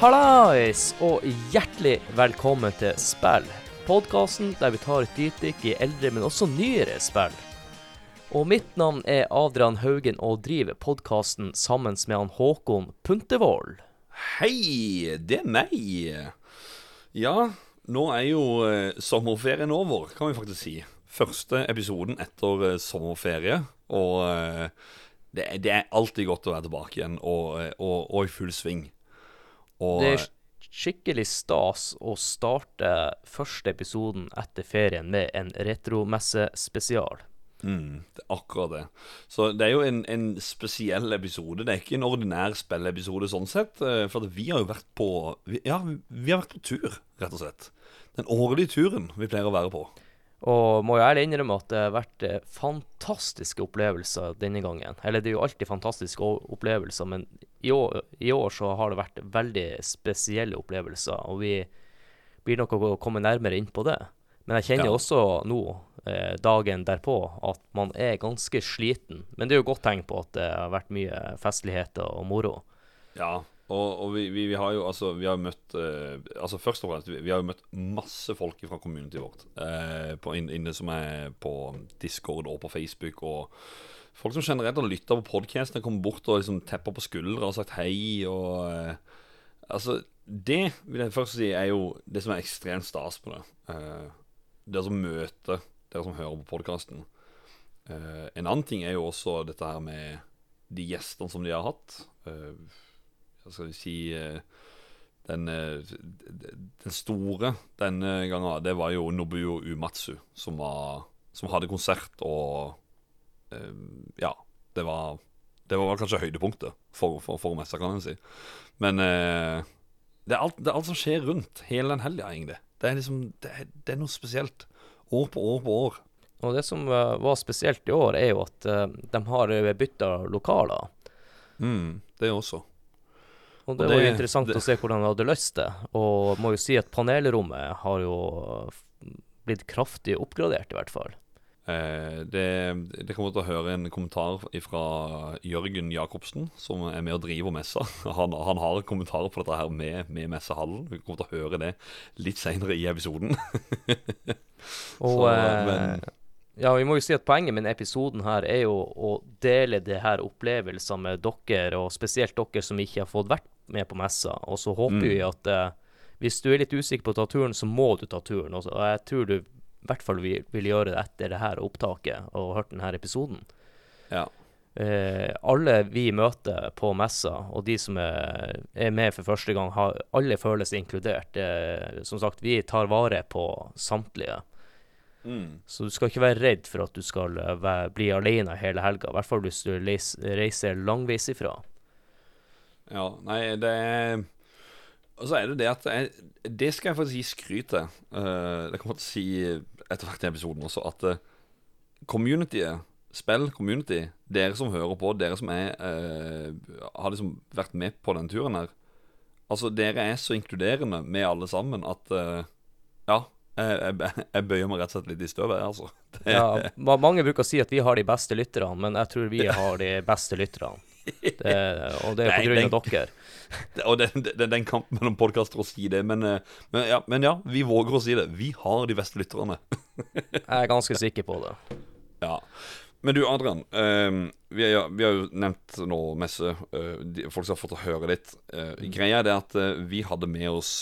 Hallais, og hjertelig velkommen til Spill. Podkasten der vi tar et dypdykk i eldre, men også nyere spill. Og mitt navn er Adrian Haugen og driver podkasten sammen med han Håkon Puntervold. Hei, det er meg. Ja, nå er jo eh, sommerferien over, kan vi faktisk si. Første episoden etter eh, sommerferie. Og eh, det, er- alltid godt å være tilbake igjen og, og, og i full sving. Og Det er skikkelig stas å starte første episoden etter ferien med en retromessespesial. Mm, det er akkurat det. Så det er jo en, en spesiell episode. Det er ikke en ordinær spilleepisode sånn sett. eh, For vi har jo vært på vi, Ja, vi har vært på tur, rett og slett. Den årlige turen vi pleier å være på. Og må jo ærlig innrømme at det har vært eh, fantastiske opplevelser denne gangen. Eller det er jo alltid fantastiske opplevelser, men i år, i år så har det vært veldig spesielle opplevelser. Og vi blir nok å komme nærmere inn på det. Men jeg kjenner Ja. også nå, eh, dagen derpå, at man er ganske sliten. Men det er jo godt tegn på at det har vært mye festligheter og moro. Ja, og, og vi, vi, vi har jo altså Vi har møtt eh, Altså Først og fremst, vi, vi har jo møtt masse folk fra communityet vårt. Eh, på, inne som er på Discord og på Facebook. Og folk som generelt har lytta på podkasten, kommer bort og liksom tepper på skuldra og sagt hei. Og eh, Altså, det vil jeg først si er jo det som er ekstremt stas på det. dere som møter møte dere som hører på podkasten. en annen ting er jo også dette her med de gjestene som de har hatt. Eh, hva skal vi si eh, den, eh, den store denne gangen, det var jo Nobuo Umatsu, som, var, som hadde konsert og eh, Ja, det var Det var kanskje høydepunktet for, for, for messa, kan en si. Men eh, det, er alt, det er alt som skjer rundt hele den helga, egentlig. Det er liksom det er, det er noe spesielt. År på år på år. Og det som var spesielt i år, er jo at de har bytta lokaler. Mm, det også. Og det, Og var jo interessant det- å se hvordan han hadde løst det. Og må jo si at panelrommet har jo blitt kraftig oppgradert, i hvert fall. Eh, det, det kommer til å høre en kommentar fra Jørgen Jacobsen, som er med og driver messa. Han, han har kommentarer på dette her med, med messehallen. Vi kommer til å høre det litt seinere i episoden. Og Så, eh, men- ja, vi må jo si at poenget med denne episoden her er jo å dele det her opplevelser med dere, og spesielt dere som ikke har fått vært med på messa. Og så håper Mm. vi at eh, hvis du er litt usikker på å ta turen, så må du ta turen. Også. og jeg tror du i hvert fall vil, vil gjøre det etter det her opptaket og hørt denne episoden. Ja. eh, alle vi møter på messa, og de som er, er med for første gang, har, alle føles inkludert. Eh, som sagt, vi tar vare på samtlige. Mm. Så du skal ikke være redd for at du skal være, bli alene hele helga. I hvert fall hvis du reiser langveis ifra. Ja. Nei, det er Og så er det det at jeg, Det skal jeg faktisk gi skryt til. Uh, det kommer til å si etter hvert i episoden også, at uh, communityet Spill community, dere som hører på, dere som er, uh, har liksom vært med på den turen her Altså, dere er så inkluderende med alle sammen at uh, Ja, jeg, jeg, jeg bøyer meg rett og slett litt i støvet, jeg, altså. Det, Ja, mange bruker å si at vi har de beste lytterne, men jeg tror vi har de beste lytterne. Det, og det er på grunn av dere. og det, er den kampen mellom podkaster å si det, men, eh, men, ja, men ja, vi våger å si det. Vi har de beste lytterne. Jeg er ganske sikker på det. Ja. Men du, Adrian. eh, vi, er, vi har jo nevnt nå messe. Uh, de, folk som har fått å høre litt. Uh, greia er det at uh, vi hadde med oss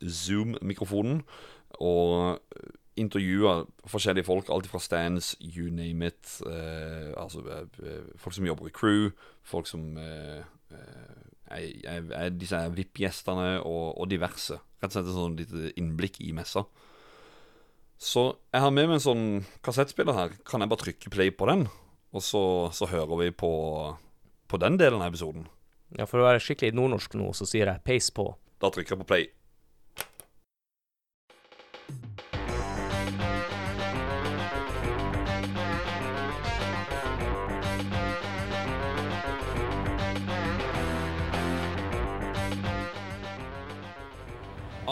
Zoom-mikrofonen. Og intervjua forskjellige folk. Alt fra stands, you name it. eh, altså eh, folk som jobber i crew. Folk som eh, eh, er, er disse VIP-gjestene, og, og diverse. Rett og slett et sånn lite innblikk i messa. Så jeg har med meg en sånn kassettspiller her. Kan jeg bare trykke play på den? Og så, så hører vi på, på den delen av episoden. Ja, For å være skikkelig nordnorsk nå, så sier jeg peis på. Da trykker jeg på play.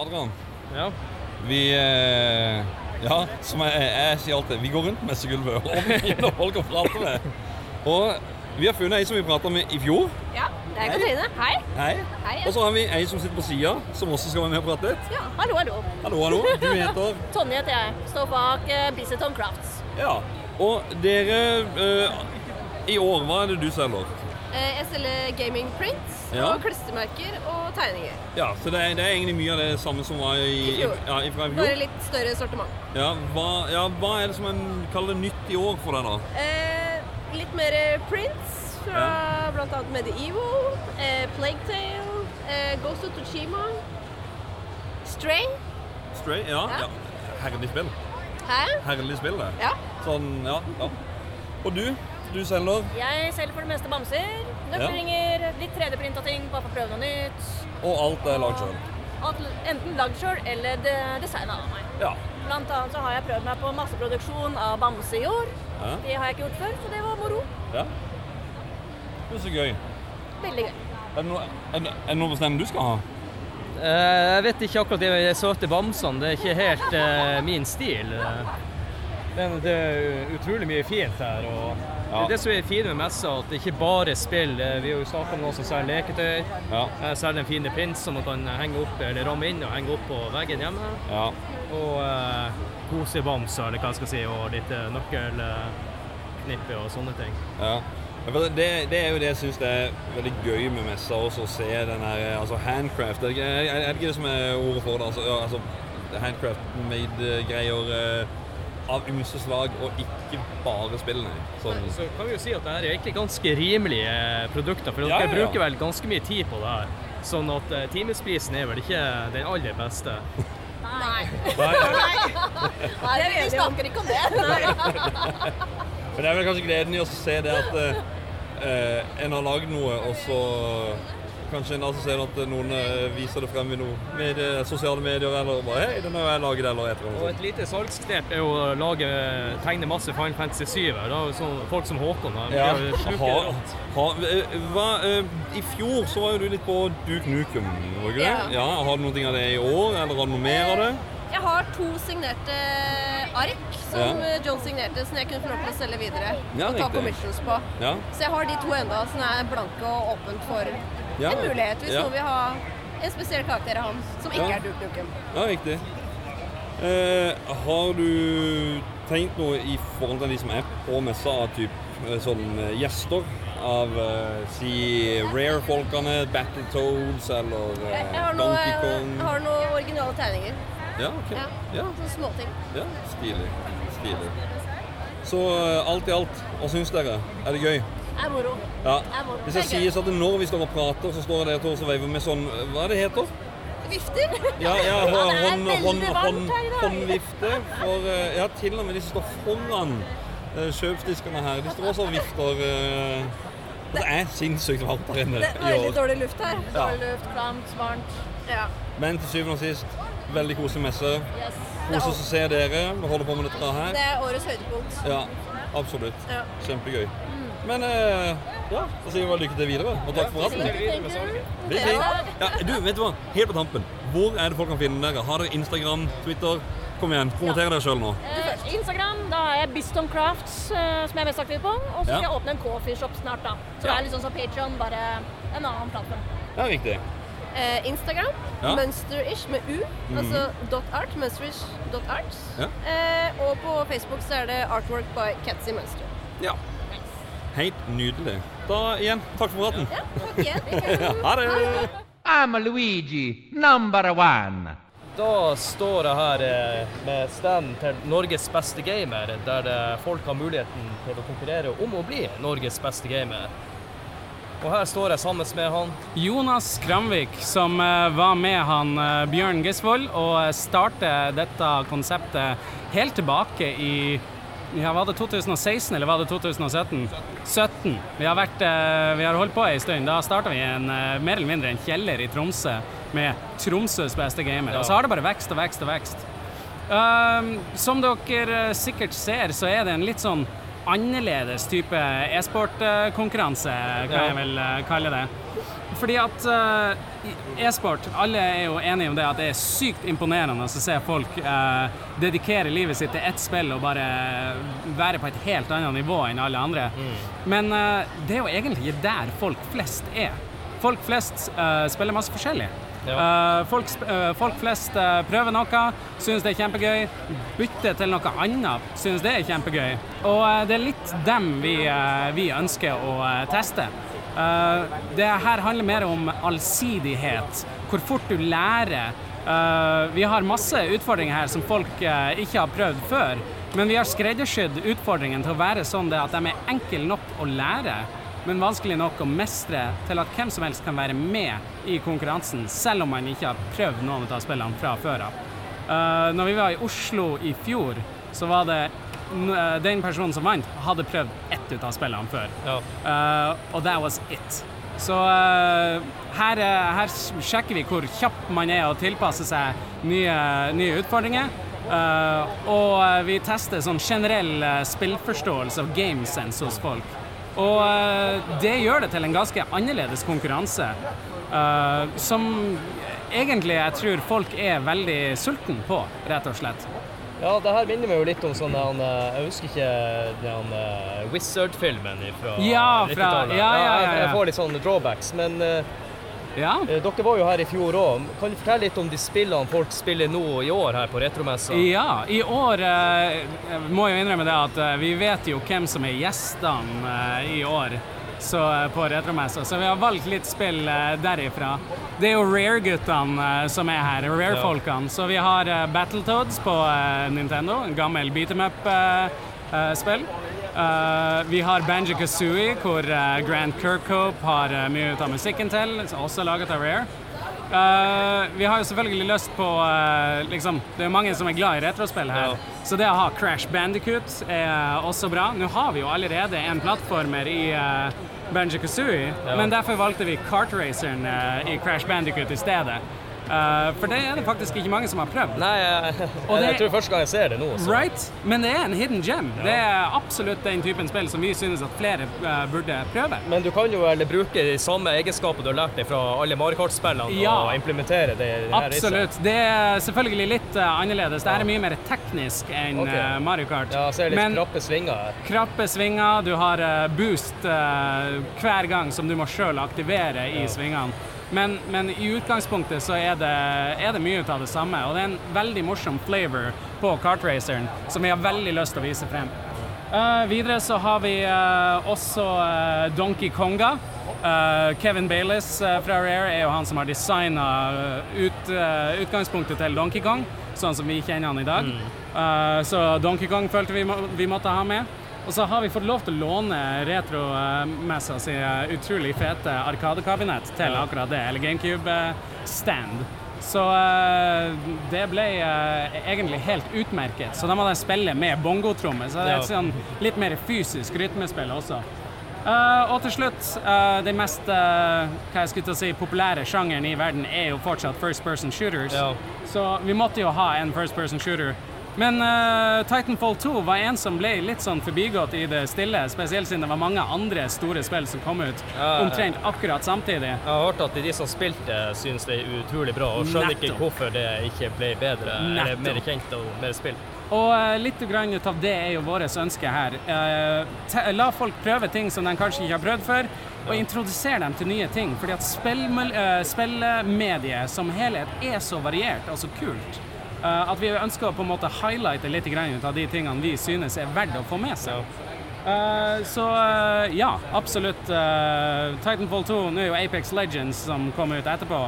Adrian, Ja. vi eh, Ja, som jeg, jeg sier alltid, vi går rundt messegulvet og folk å prate med. Og vi har funnet ei som vi prata med i fjor. Ja, Det er Katrine. Hei. Hei. Hei. Og så har vi ei som sitter på sida, som også skal være med og prate litt. Ja, hallo, hallo. Hallo, hallo. Du heter Tonje heter jeg. Står bak uh, Biceton Crafts. Ja. Og dere uh, I år, hva er det du selger? Eh, jeg selger gaming prints Ja. og klistremerker og tegninger. Ja, så det er, det er egentlig mye av det samme som var i, I fjor. Ja, fra i Bare litt større sortiment. Ja, hva, ja, hva er det som en kaller det nytt i år for deg, da? Eh, litt mer prints fra blant annet Medieval, eh, Plague Tale, eh, Ghost of Tsushima, Stray. Stray? Ja. Ja. ja. Herlig spill. Hæ? Herlig spill, det. Ja. Sånn, ja. ja. Og du? Du selger? Jeg selger for det meste bamser, nøkkelringer, litt 3D-printa ting, bare for å prøve noe nytt. Og alt er lagd sjøl? Enten lagd sjøl eller de, designa av meg. Ja. Blant annet så har jeg prøvd meg på masseproduksjon av bamse i år. Ja. Det har jeg ikke gjort før, så det var moro. ja. Det er så gøy. Veldig gøy. Er det noe, er det, er det noe bestemt du skal ha? Uh, jeg vet ikke akkurat det med de søte bamsene. Det er ikke helt uh, min stil. Det, det er utrolig mye fint her. og Det Ja. er det som er fint med messa, at det ikke bare er spill. Eh, Vi har jo snakka med noen som selger leketøy. Ja. Jeg selger en fin prins som man kan henge opp eller ramme inn og henge opp på veggen hjemme. Ja. Og eh, kosebamser, eller hva jeg skal si, og litt eh, nøkkelknippe og sånne ting. ja. Det, det er jo det jeg syns er veldig gøy med messa også, å se den her altså handcraft. Er det, ikke, det som er ordet for det? Altså, ja, altså handcraft-made-greier eh, av ymse slag, og ikke bare spillene. Sånn. Så kan vi jo si at det her er egentlig ganske rimelige produkter, for dere ja, ja. bruker vel ganske mye tid på det her. Sånn at uh, timesprisen er vel ikke den aller beste. Nei. Nei, Nei, vi snakker ikke om det. Men det er vel kanskje gleden i å se det at uh, en har lagd noe, og så kanskje en altså ser at noen eh, viser det frem i noe medie, sosiale medier, eller bare Hei, den har jeg laget, eller et eller Og et lite salgsknep er jo å lage, tegne masse Final Fantasy 7. Da, sånn, folk som Håkon her. Ja, ha, ha, eh, hva, eh, I fjor så var jo du litt på Duke Nukem, var ikke det? Ja. Ja, Har du noe av det i år, eller har du noe mer av det? Jeg har to signerte ark som Ja. John signerte, som jeg kunne få lov til å selge videre. Ja, og ta commissions på. Ja, Så jeg har de to enda som er blanke og åpent for Ja. en mulighet hvis noen vil ha en spesiell karakter av han som ikke er Duke Nukem. ja riktig. Eh, har du tenkt noe i forhold til de som er på messa av typ eh, sånn eh, gjester? Av eh, si Rare-folkene, Battletoads eller eh, Donkey har jeg har noen originale tegninger. Ja, ok. Ja. Ja, Sånne småting. ja, stilig. Stilig. Så eh, alt i alt, hva syns dere? Er det gøy? Er moro. Ja. Er moro. Hvis jeg er sier sånn at når vi står og prater, så står dere to og veiver med sånn Hva er det heter? Vifter. Ja, ja, hånd, hånd, hånd, her håndvifte. For eh, ja, til og med de som står foran uh, kjøpsdiskene her, de står også og vifter. eh, det er sinnssykt varmt der inne Det er veldig dårlig luft her. Ja. Dårlig luft, klamt, varmt. Ja. Men til syvende og sist, veldig koselig messe. Yes. Kos oss å se dere. Vi holder på med dette her. Det er årets høydepunkt. Ja, absolutt. Ja. Kjempegøy. Men eh, ja, så sier vi bare lykke til videre, og takk for praten. Ja, du, vet du hva? Helt på tampen. Hvor er det folk kan finne dere? Har dere Instagram, Twitter? Kom igjen, promoter dere sjøl nå. Instagram, da har jeg Bistom Crafts, eh, som jeg er mest aktiv på. Og så skal Ja. jeg åpne en coffeeshop snart, da. Så det er litt sånn som Patreon, bare en annen plattform. Ja, riktig. Eh, Instagram, Ja. Mønsterish med U, altså dot art, mønsterish dot art. Ja. Eh, og på Facebook så er det artwork by Catsy Mønster. Ja. Helt nydelig. Da igjen, takk for praten. Ja, takk igjen. Ha det! I'm Luigi, number one. Da står jeg her eh, med stand til Norges beste gamer, der folk har muligheten til å konkurrere om å bli Norges beste gamer. Og her står jeg sammen med han. Jonas Kramvik, som eh, var med han eh, Bjørn Gisvold og startet dette konseptet helt tilbake i ja, Var det 2016 eller var det 2017? 17. Vi har, vært, eh, vi har holdt på en stund. Da starta vi en, eh, mer eller mindre en kjeller i Tromsø med Tromsøs beste gamer. Og så har det bare vekst og vekst og vekst. Um, som dere eh, sikkert ser, så er det en litt sånn annerledes type e-sportkonkurranse, kan Ja. jeg vel kalle det. Fordi at uh, e-sport, alle er jo enige om det at det er sykt imponerende å se folk uh, dedikere livet sitt til ett spill og bare være på et helt annet nivå enn alle andre. Men uh, det er jo egentlig der folk flest er. folk flest spiller masse forskjellig. Eh, folk, folk flest prøver noe, syns det er kjempegøy. Bytter til noe annet, syns det er kjempegøy. Og det er litt dem vi, vi ønsker å teste. Eh, det her handler mer om allsidighet, hvor fort du lærer. Eh, vi har masse utfordringer her som folk eh, ikke har prøvd før. Men vi har skreddersydd utfordringen til å være sånn at de er enkle nok å lære, men vanskelig nok å mestre til at hvem som helst kan være med i konkurransen, selv om man ikke har prøvd noen av spillene fra før av. Uh, når vi var i Oslo i fjor, så var det den personen som vant, hadde prøvd ett ut av spillene før. Uh, og that was it. Så uh, her, eh, her sjekker vi hvor kjapp man er å tilpasse seg nye, nye utfordringer. Uh, og eh, vi tester sånn generell eh, spillforståelse og gamesense hos folk. Og eh, det gjør det til en ganske annerledes konkurranse. eh, som egentlig jeg tror folk er veldig sulten på, rett og slett. Ja, det her minner meg jo litt om sånn han, eh, Jeg husker ikke den eh, Wizard-filmen fra Ja, fra- 90-tallet. ja, ja, ja, jeg, får litt sånne drawbacks, men eh, Ja. dere var jo her i fjor òg. Kan du fortelle litt om de spillene folk spiller nå i år her på Retromessa? Ja, i år eh, må jeg innrømme det at vi vet jo hvem som er gjestene i år så, eh, på Retromessa, så vi har valgt litt spill eh, derifra. Det er jo Rare-guttene eh, som er her, Rare-folkene. Så vi har Battletoads på Nintendo, en gammel beat em up-spill. Vi har Banjo Kazooie, hvor Grant Kirkhope har mye av musikken til, også laget av Rare. Eh, vi har jo selvfølgelig lyst på uh, liksom, Det er jo mange som er glad i retrospill her, så det å ha Crash Bandicoot er også bra. Nå har vi jo allerede en plattformer i uh, Banjo Kazooie, men derfor valgte vi kartraceren uh, i Crash Bandicoot i stedet. Eh, for det er det faktisk ikke mange som har prøvd. Nei, jeg, Og jeg, det- tror første gang jeg ser det nå. Så. Right? Men det er en hidden gem. Det er absolutt den typen spill som vi synes at flere eh, burde prøve. Men du kan jo vel bruke de samme egenskaper du har lært deg fra alle Mario Kart-spillene, Ja. og implementere det i det her? Absolutt. Det er selvfølgelig litt eh, annerledes. Det er mye mer teknisk enn okay. Mario Kart. Ja, jeg ser litt Men krappe svinger her. krappe svinger, du har boost hver gang som du må sjøl aktivere i svingene. Men, men i utgangspunktet så er det, er det mye av det samme, og det er en veldig morsom flavor på kartraceren som vi har veldig lyst til å vise frem. Uh, videre så har vi uh, også uh, Donkey Konga. Kevin eh, fra Rare er jo han som har designa ut, utgangspunktet til Donkey Kong, sånn som vi kjenner han i dag. Eh, så Donkey Kong følte vi, må, vi måtte ha med. Og så har vi fått lov til å låne Retromessa si eh, utrolig fete arkadekabinett til akkurat det, eller GameCube-stand. Så eh, det ble eh, egentlig helt utmerket. Så da må de spille med bongotromme. så det er et sånn litt mer fysisk rytmespill også. Uh, og til slutt, uh, den mest uh, hva jeg skulle si, populære sjangeren i verden er jo fortsatt first person shooters. Ja. Så vi måtte jo ha en first person shooter. Men uh, Titanfall 2 var en som ble litt sånn forbigått i det stille, spesielt siden det var mange andre store spill som kom ut ja. omtrent akkurat samtidig. Jeg har hørt at de som spilte, syns det er utrolig bra, og skjønner ikke hvorfor det ikke ble bedre, eller mer kjent og mer spill. Og eh, litt grann ut av det er jo vårt ønske her. Eh, la folk prøve ting som de kanskje ikke har prøvd før, og introdusere dem til nye ting. Fordi at spillmediet som helhet er så variert og så kult. Eh, at vi ønsker å på en måte highlighte litt av de tingene vi synes er verdt å få med seg. Eh, så eh, ja, absolutt. Titanfall 2, nå er jo Apex Legends som kommer ut etterpå,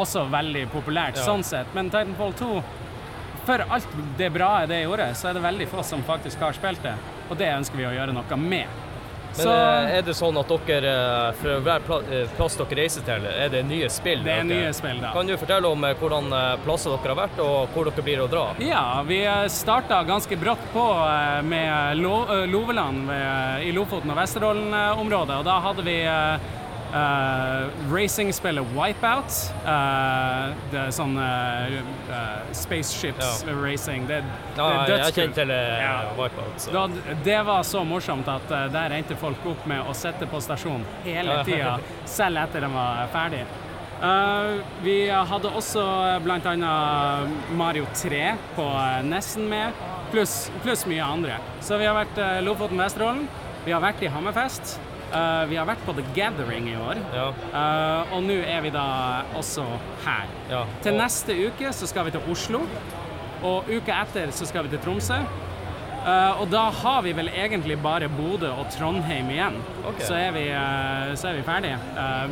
også veldig populært Ja. sånn sett. Men Titanfall 2 for alt det bra det gjorde, så er det veldig få som faktisk har spilt det. Og det ønsker vi å gjøre noe med. Men så, er det sånn at dere, eh, for hver eh, plass dere reiser til, er det nye spill? det er dere- nye spill, da. Kan du fortelle om eh, hvordan eh, plasser dere har vært, og hvor dere blir å dra? Ja, vi starta ganske brått på eh, med Lo eh, Loveland i Lofoten og Vesterålen-området. Og da hadde vi eh, spiller racingspillet Wipeout. eh, det er sånn eh, eh, spaceships racing. Det, det er dødskult. Wipeout. Da, det var så morsomt at der endte folk opp med å sitte på stasjon hele tida, selv etter den var ferdig. Uh, vi hadde også bl.a. Mario 3 på Nessen med, pluss plus mye andre. Så vi har vært uh, Lofoten-Vesterålen, vi har vært i Hammerfest. Eh, vi har vært på The Gathering i år. Ja. uh, og nå er vi da også her. ja. Til Og- neste uke så skal vi til Oslo, og uka etter så skal vi til Tromsø. Uh, og da har vi vel egentlig bare Bodø og Trondheim igjen. Okay. Så, er vi, så er vi ferdige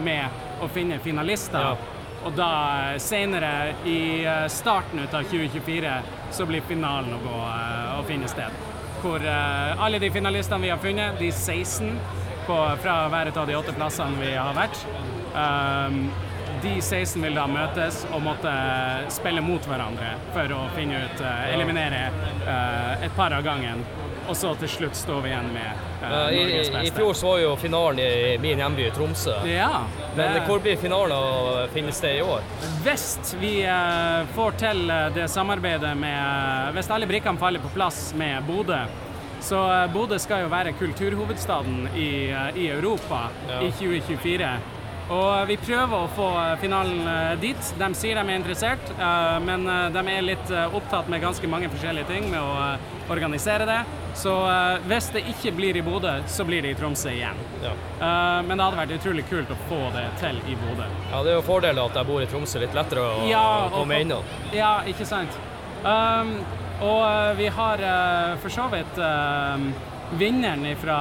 med å finne finalister. Ja. Og da uh, senere, i starten ut av 2024, så blir finalen å gå å finne sted. Hvor alle de finalistene vi har funnet, de 16 på, fra hver av de åtte plassene vi har vært, Um, de 16 vil da møtes og måtte spille mot hverandre for å finne ut, uh, eliminere uh, et par av gangen. Og så til slutt står vi igjen med Norges beste. I, I fjor så var jo finalen i min hjemby Tromsø. Ja, Men hvor blir finalen å finne sted i år? Hvis vi uh, får til det samarbeidet med Hvis alle brikkene faller på plass med Bodø, så eh, Bodø skal jo være kulturhovedstaden i, eh, i Europa Ja. i 2024. Og vi prøver å få eh, finalen dit. De sier de er interessert, men de er litt opptatt med ganske mange forskjellige ting med å organisere det. Så hvis det ikke blir i Bodø, så blir det i Tromsø igjen. Ja. Men det hadde vært utrolig kult å få det til i Bodø. ja, Det er jo fordelen at jeg bor i Tromsø. Litt lettere å, Ja, komme innom. Ja, ikke sant. Um, og uh, vi har uh, for så vidt um, Vinneren fra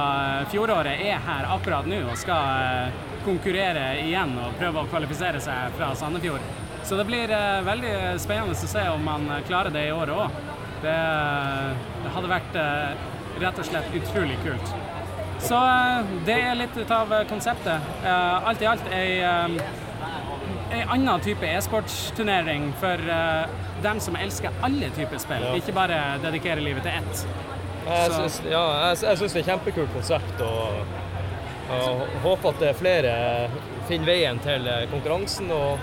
fjoråret er her akkurat nå og skal konkurrere igjen og prøve å kvalifisere seg fra Sandefjord. Så det blir veldig spennende å se om man klarer det i året òg. Det, det hadde vært rett og slett utrolig kult. Så det er litt av konseptet. Alt i alt ei en annen type e-sportsturnering for uh, dem som elsker alle typer spill, Ja. ikke bare dedikere livet til ett. Jeg syns, ja, jeg, jeg syns det er kjempekult konsept. og og håper at er flere finner veien til eh, konkurransen. Og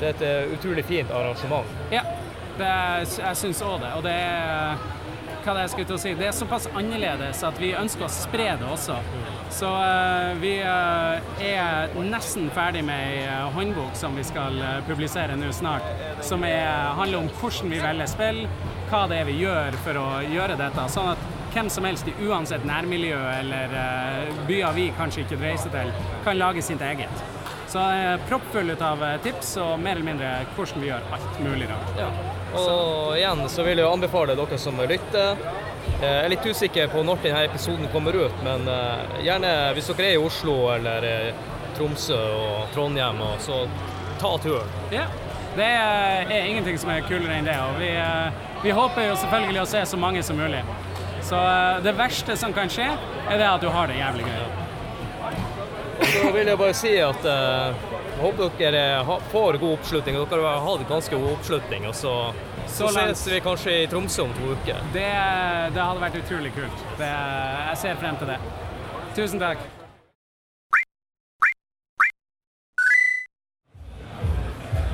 det er et eh, utrolig fint arrangement. Ja, det er, jeg syns òg det. Og det er hva det er jeg skulle til å si, det er såpass annerledes at vi ønsker å spre det også. Så eh, vi eh, er nesten ferdig med ei eh, håndbok som vi skal publisere nå snart, som er, handler om hvordan vi velger spill, hva det er vi gjør for å gjøre dette. Sånn at hvem som helst i uansett nærmiljø eller byer vi kanskje ikke reiser til, kan lage sitt eget. Så eh, proppfull ut av tips og mer eller mindre hvordan vi gjør alt mulig rart. Ja. Og igjen så vil jeg anbefale dere som lytter. Eh, Jeg er litt usikker på når denne episoden kommer ut, men eh, gjerne hvis dere er i Oslo eller eh, Tromsø og Trondheim, så ta turen. Ja. Det er, ingenting som er kulere enn det. Og vi, vi håper jo selvfølgelig å se så mange som mulig. Så det verste som kan skje, er det at du har det jævlig gøy. Så vil jeg bare si at jeg håper dere får god oppslutning. Dere har hatt ganske god oppslutning. Og så, så, Så ses vi kanskje i Tromsø om to uker. Det, det hadde vært utrolig kult. Det, jeg ser frem til det. Tusen takk.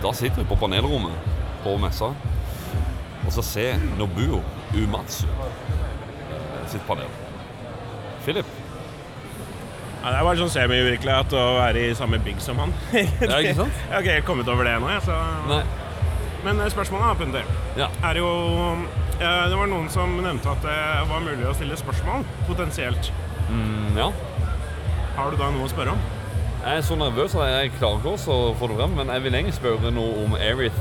Da sitter vi på panelrommet på messa og så ser Nobuo Umatsu sitt panel. Philip. Ja, det er bare sånn semi-uvirkelighet å være i samme bygg som han. Ja, ikke sant? Jeg har ikke helt kommet over det ennå. Så... Nei. Men eh, spørsmålet er Punter, Ja. er jo eh, Det var noen som nevnte at det var mulig å stille spørsmål, potensielt. Mm, ja. Har du da noe å spørre om? Jeg er så nervøs at jeg klarer ikke å få det frem, men jeg vil egentlig spørre noe om Aerith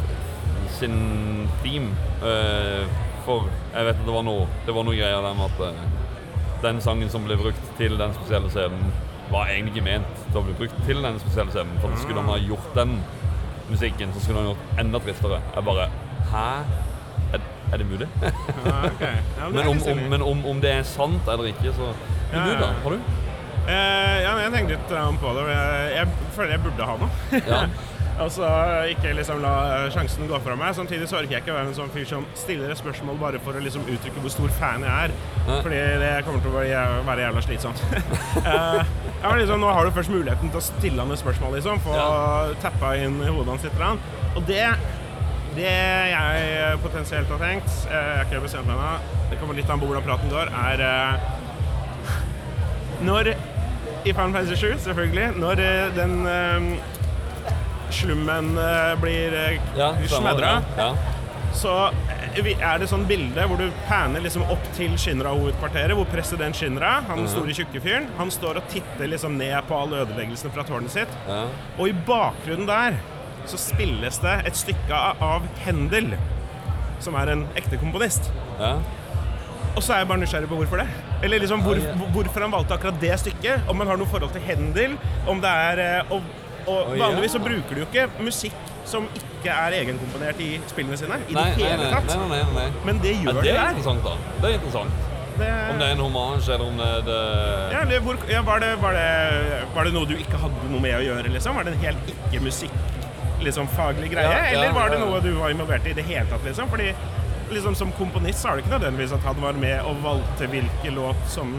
sin theme. eh, for jeg vet at det var noe, det var noe greier der med at den sangen som ble brukt til den spesielle scenen, var egentlig ikke ment til å bli brukt til den spesielle scenen. For skulle han ha gjort den musikken, så skulle han gjort enda tristere. Jeg bare Hæ? Er, er det mulig? ah, okay. Ja, men om, om, men om, om det er sant eller ikke, så Men du, da? Har du? Eh, ja, men jeg tenkte litt eh, på det. Jeg, jeg føler jeg burde ha noe. Ja. Og så ikke liksom la sjansen gå fra meg. Samtidig så orker jeg ikke være en sånn fyr som stiller et spørsmål bare for å liksom uttrykke hvor stor fan jeg er. Nei. Fordi det kommer til å være jævla slitsomt. Eh, ja, liksom, nå har du først muligheten til å stille han et spørsmål, liksom. Få tappa inn i hodet hans litt. Og det det jeg potensielt har tenkt, eh, jeg har ikke bestemt meg ennå, det kommer litt an på hvordan praten går, er eh, Når I Final Fantasy 7, selvfølgelig. Når den slummen eh, blir Ja, stemmer, smadra, Ja. så eh, er det sånn bilde hvor du paner liksom opp til Shinra-hovedkvarteret, hvor president Shinra, han store tjukke fyren, han står og titter liksom ned på all ødeleggelsene fra tårnet sitt. Ja. Og i bakgrunnen der så spilles det et stykke av- Hendel Händel, som er en ekte komponist. Ja. Og så er jeg bare nysgjerrig på hvorfor det. Eller liksom hvor, hvor- hvorfor han valgte akkurat det stykket. Om han har noe forhold til Händel, om det er eh, Og, og ja. vanligvis så bruker du jo ikke musikk som ikke er egenkomponert i spillene sine. I Nei, det nei, hele nei, tatt. nei, nei, nei. Men det Ja, gjør det det er interessant, da. Det er interessant. Det, Om det er en hommage, eller om det det ja, eller hvor, ja, var, det, var, det, var det noe du ikke hadde noe med å gjøre, liksom? Var det en helt ikke-musikk liksom faglig greie? Ja, ja, eller var det noe du var involvert i i det hele tatt, liksom? Fordi liksom som komponist så er det ikke nødvendigvis at han var med og valgte hvilken låt som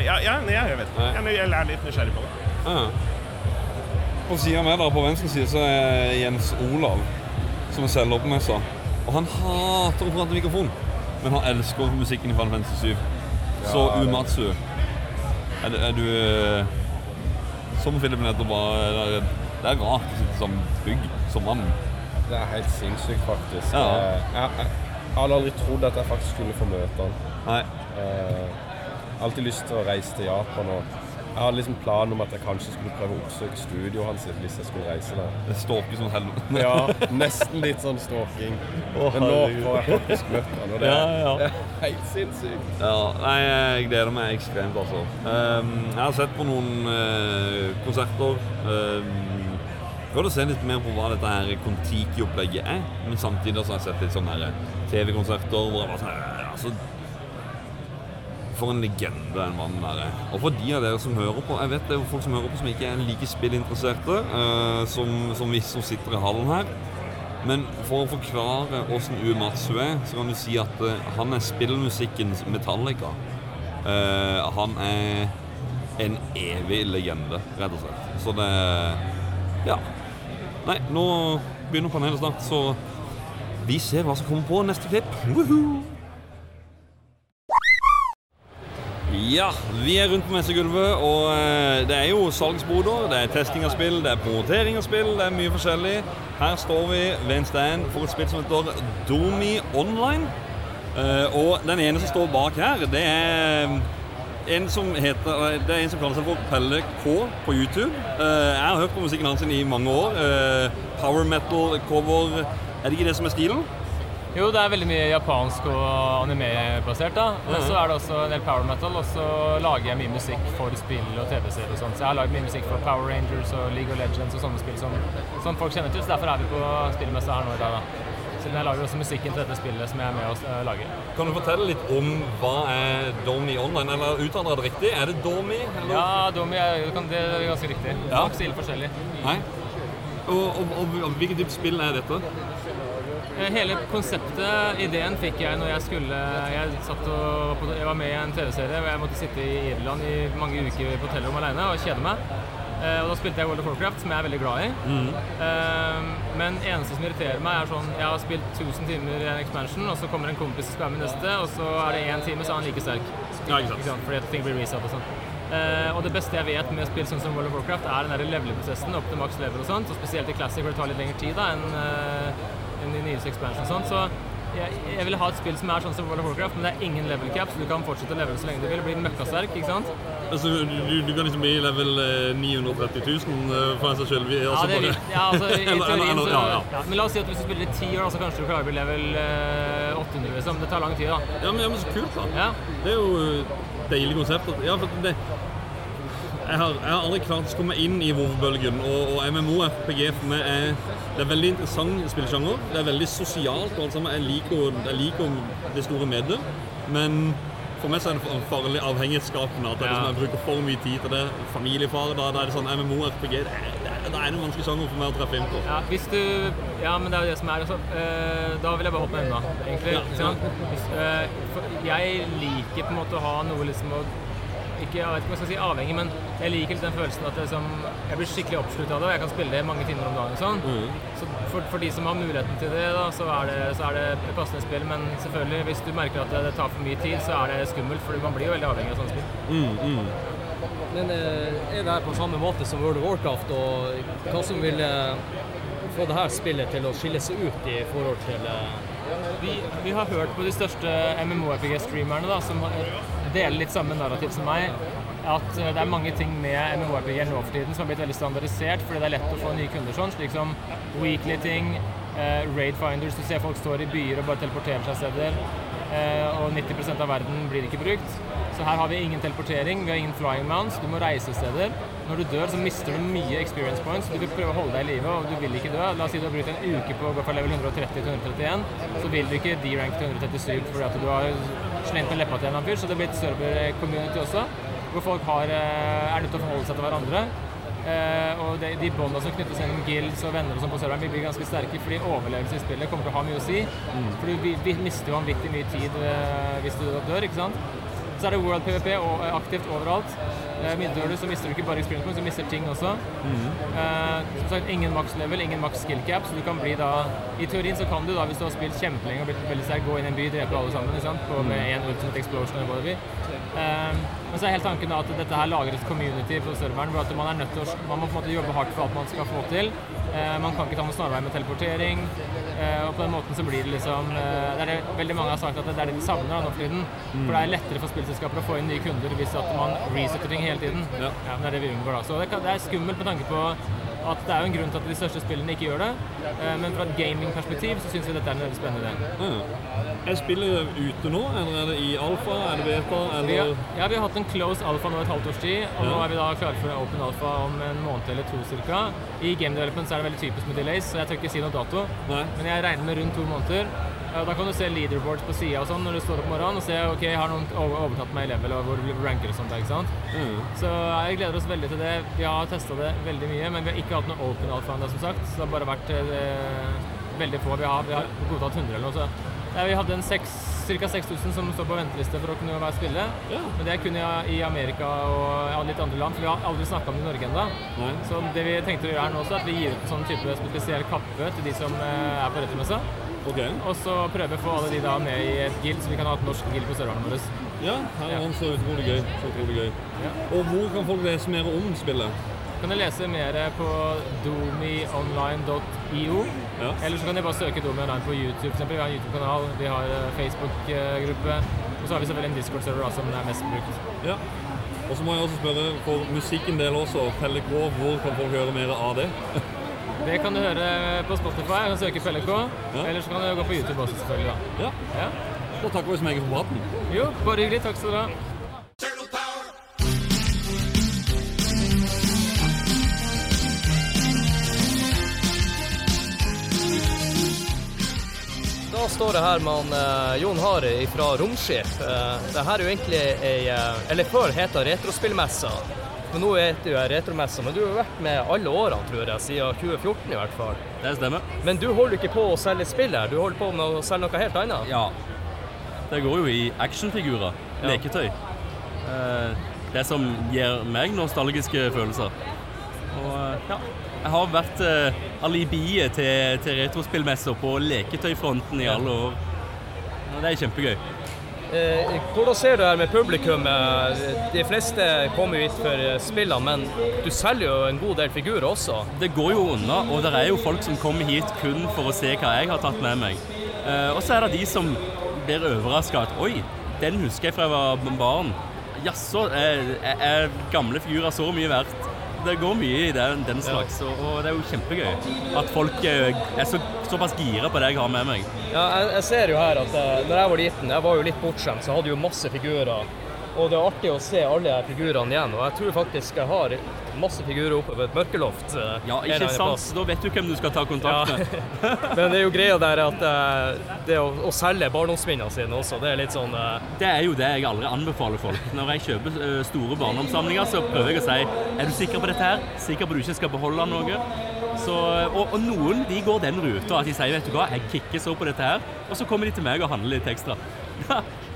Ja, ja, nei, jeg vet ikke. Jeg, jeg er litt nysgjerrig på det. Ja. På sida med dere, på venstre side, så er Jens Olav, som er på. Og han hater å prate i mikrofon, men han elsker musikken i Final Fantasy 7. Så Umatsu Er, du- er du eh, Som Philip nettopp var Det er, rart å sitte som bygg som mann. Det er helt sinnssykt, faktisk. Ja. Eh, Jeg, jeg, jeg hadde aldri trodd at jeg faktisk skulle få møte han. Nei. Eh, Jeg har alltid lyst til å reise til Japan. og Jeg hadde liksom planen om at jeg kanskje skulle prøve å oppsøke studioet hans hvis jeg skulle reise der. Det stalker som helvete. Ja, nesten litt sånn stalking. Oh, Men nå får jeg faktisk møtt han, og det, Ja, ja. det er helt sinnssykt. Ja, nei, jeg gleder meg ekstremt, altså. Um, jeg har sett på noen uh, konserter. Um, Prøvd å se litt mer på hva dette her Kon-Tiki-opplegget er. Men samtidig har jeg sett litt sånne TV-konserter hvor jeg bare sånn altså, For en legende den mannen der er. Og for de av dere som hører på Jeg vet det er folk som hører på som ikke er like spillinteresserte uh, som, som vi som sitter i hallen her. Men for å forklare åssen Uematsu er, så kan du si at uh, han er spillmusikkens Metallica. Uh, han er en evig legende, rett og slett. Så det Ja. Nei, nå begynner panelet snart, så vi ser hva som kommer på neste klipp. Woohoo! Ja, vi er rundt på messegulvet, og eh, det er jo salgsboder, det er testing av spill, det er promotering av spill, det er mye forskjellig. Her står vi ved en stand for et spill som heter Domi Online. Eh, og den ene som står bak her, det er en som heter eh, Det er en som kaller seg for Pelle K på YouTube. Eh, jeg har hørt på musikken hans i mange år. Eh, power metal, cover Er det ikke det som er stilen? Jo, det er veldig mye japansk og anime-basert, da. Men så er det også en del power metal, og så lager jeg mye musikk for spill og TV-serier og sånn. Så jeg har lagd mye musikk for Power Rangers og League of Legends og sånne spill som, som folk kjenner til. Så derfor er vi på spillmessa her nå i dag, da. Siden jeg lager også musikken til dette spillet som jeg er med og uh, lage. Kan du fortelle litt om hva er Domi Online? Eller uttaler jeg det riktig? Er det Domi? Eller? Ja, Domi er, det er ganske riktig. Det Ja. er så ille forskjellig. Nei? Og, og, og, og hvilket type spill er dette? Eh, Hele konseptet, ideen, fikk jeg når jeg skulle Jeg, satt og, jeg var med i en TV-serie hvor jeg måtte sitte i Irland i mange uker på hotellrom alene og kjede meg. Eh, og da spilte jeg World of Warcraft, som jeg er veldig glad i. Mm. men eneste som irriterer meg, er sånn Jeg har spilt 1000 timer i en expansion, og så kommer en kompis og skal være med neste, og så er det én time, så er han like sterk. Ja, ikke sant. Fordi ting blir reset og sånn. Uh, og det beste jeg vet med spill sånn som World of Warcraft, er den level-prosessen opp til maks level og sånt. Og spesielt i Classic hvor det tar litt lengre tid da enn eh, enn i nyeste expansion og sånt. Så jeg, jeg vil ha et spill som er sånn som World of Warcraft, men det er ingen level cap, så du kan fortsette å levele så lenge du vil. Bli møkkasterk, ikke sant? Altså, du, du kan liksom bli level eh, 930 000 for for seg selv? vi- Ja, det vil, ja, altså, i teorien så ja, ja. Men la oss si at hvis du spiller i ti år, så kanskje du klarer å bli level eh, 800, liksom. Det tar lang tid, da. Ja, men, ja, men så kult, da. Ja. Det er jo deilig konsept. Ja, for det, jeg, har, jeg har aldri klart å komme inn i WoW-bølgen, og, og MMO-RPG for meg er Det er veldig interessant spillsjanger. Det er veldig sosialt og alt sammen. Jeg liker, jeg liker det store mediet, men for meg så er det farlig avhengighetsskapende at jeg, liksom, jeg bruker for mye tid til det. Familiefar, da, da er det sånn MMO-RPG det er, det er, er en vanskelig sjanger for meg å treffe inn på. Ja, hvis du Ja, men det er jo det som er altså, øh, Da vil jeg bare hoppe unna, egentlig. Ja, ja. Hvis, øh, jeg liker på en måte å ha noe liksom å ikke, Jeg vet ikke om jeg skal si avhengig, men jeg liker litt den følelsen at jeg, som, jeg blir skikkelig oppslutta av det. og Jeg kan spille det mange timer om dagen. sånn. Mm. Så for, for de som har muligheten til det, da, så er det, så er det passende spill. Men selvfølgelig, hvis du merker at det, det tar for mye tid, så er det skummelt. For man blir jo veldig avhengig av sånne spill. Mm, Men eh, er det her på samme måte som World of Warcraft, og hva som vil eh, få det her spillet til å skille seg ut i forhold til eh, vi, vi har hørt på de største MMORPG-streamerne da, som har- deler litt samme narrativ som meg. At eh, det er mange ting med MMORPG nå for tiden som har blitt veldig standardisert fordi det er lett å få nye kunder sånn, slik som weekly ting, eh, raid finders, du ser folk står i byer og bare teleporterer seg steder. eh, og 90% av verden blir ikke brukt. Så her har vi ingen teleportering, vi har ingen flying mounts, du må reise steder. Når du dør, så mister du mye experience points. Du vil prøve å holde deg i live, og du vil ikke dø. La oss si du har brukt en uke på å gå fra level 130 til 131, så vil du ikke de-rank til 137 fordi at du har slengt med leppa til en eller annen fyr. Så det blir et server-community også, hvor folk har, eh, er nødt til å forholde seg til hverandre. Eh, og de, de båndene som knyttes gjennom guilds og venner og sånn på serveren, vil bli ganske sterke fordi overlevelse i spillet kommer til å ha mye å si. For du vi, vi mister jo vanvittig mye tid eh, hvis du dør, ikke sant? Så er det World PVP og, eh, aktivt overalt. Eh, Dør du, så mister du ikke bare experience points, du mister ting også. Eh, som sagt, ingen max level, ingen max skill cap, så du kan bli da I teorien så kan du da, hvis du har spilt kjempelenge og blitt veldig sterk, gå inn i en by, drepe alle sammen, ikke sant? På, med en ultimate explosion eller hva det blir. Eh, men så er helt tanken at dette her lager et community på serveren, hvor at man er nødt til å Man må på en måte jobbe hardt for alt man skal få til. Eh, man kan ikke ta noen snarvei med teleportering. Eh, og på den måten så blir det liksom eh, Det er det veldig mange har sagt at det er det de savner da, nå for tiden. For det er lettere for spillselskaper å få inn nye kunder hvis at man resetter ting hele tiden. Ja. men det er det vi unngår da. Så det, det er skummelt med tanke på at det er jo en grunn til at de største spillene ikke gjør det. Eh, men fra et gamingperspektiv så syns vi dette er en veldig spennende idé. Ja. Er spillet ute nå, eller er det i alfa, er det beta, eller ja, vi har hatt en close alfa nå et halvt års tid, og nå er vi da klare for en open alfa om en måned eller to ca. I game development så er det veldig typisk med delays, så jeg tør ikke si noe dato. Nei. Men jeg regner med rundt to måneder. Da kan du se leaderboards på sida sånn når du står opp om morgenen og se ok, har noen overtatt meg i level og hvor ranker og sånt. ikke sant? Mm. Så jeg gleder oss veldig til det. Vi har testa det veldig mye, men vi har ikke hatt noe open alfa ennå, som sagt. Så det har bare vært eh, veldig få. Vi har, vi har godtatt 100 eller noe. Så ja, vi hadde ca. 6000 som står på venteliste for å kunne være spille. Ja. Men det er kun i, Amerika og litt andre land, for vi har aldri snakka om det i Norge ennå. Så det vi tenkte å gjøre her nå er at vi gir ut en sånn type spesiell kappe til de som eh, er på retromessa. Ok. Og så prøve å få alle de da med i et guild, så vi kan ha et norsk guild på serverne våre. Ja, her er han så utrolig gøy. Så utrolig gøy. Ja. Og hvor kan folk lese mer om spillet? Kan du lese mer på domionline.io. Ja. Eller så kan de bare søke Domi Online på YouTube. For. Vi har en YouTube-kanal, vi har eh, Facebook-gruppe. Og så har vi selvfølgelig en Discord-server som er mest brukt. Ja. Og så må jeg også spørre, for musikken del også, Pelle K, hvor kan folk høre mer av det? Det kan du høre på Spotify. Du kan søke PLK. Ja. Eller så kan du gå på YouTube også, selvfølgelig. da. Ja. Ja. Da takker vi så meget for praten. Jo, bare hyggelig. Takk skal du ha. Da står jeg her med han, eh, Jon Harry fra Romskip. Uh, det her er jo egentlig ei eh, Eller før het det Retrospillmessa. Men nå vet det jo Retromessa. Men du har vært med alle årene, tror jeg, siden 2014 i hvert fall. Det stemmer. Men du holder ikke på å selge spill her, du holder på med å selge noe helt annet? Ja. Det går jo i actionfigurer. Ja. Leketøy. Eh, det som gir meg nostalgiske følelser. Og eh, ja. Jeg har vært eh, alibiet til, til retrospillmesser på leketøyfronten i alle år. Og det er kjempegøy. Eh, hvordan ser du her med publikum? Eh, De fleste kommer jo hit for eh, spillene, men du selger jo en god del figurer også. Det går jo unna, og det er jo folk som kommer hit kun for å se hva jeg har tatt med meg. Og så er det de som blir overraska at oi, den husker jeg fra jeg var barn. Jaså, er, er gamle figurer så mye verdt? Det går mye i den, den slags, og, og det er jo kjempegøy at folk er, er så, såpass gira på det jeg har med meg. Ja, jeg, jeg ser jo her at jeg, når jeg var liten, jeg var jo litt bortskjemt, så jeg hadde jo masse figurer. Og det er artig å se alle figurene igjen. Og jeg tror faktisk jeg har masse figurer oppe på et mørkeloft. eh, Ja, ikke sant? Da vet du hvem du skal ta kontakt med. Men det er jo greia der at eh, det å, å selge barndomsminnene sine også, det er litt sånn uh... Det er jo det jeg aldri anbefaler folk. Når jeg kjøper store barndomssamlinger, så prøver jeg å si Er du sikker på dette her? Sikker på at du ikke skal beholde noe? Så, og, og noen de går den ruta at de sier vet du hva, jeg kicker så på dette her, og så kommer de til meg og handler litt ekstra.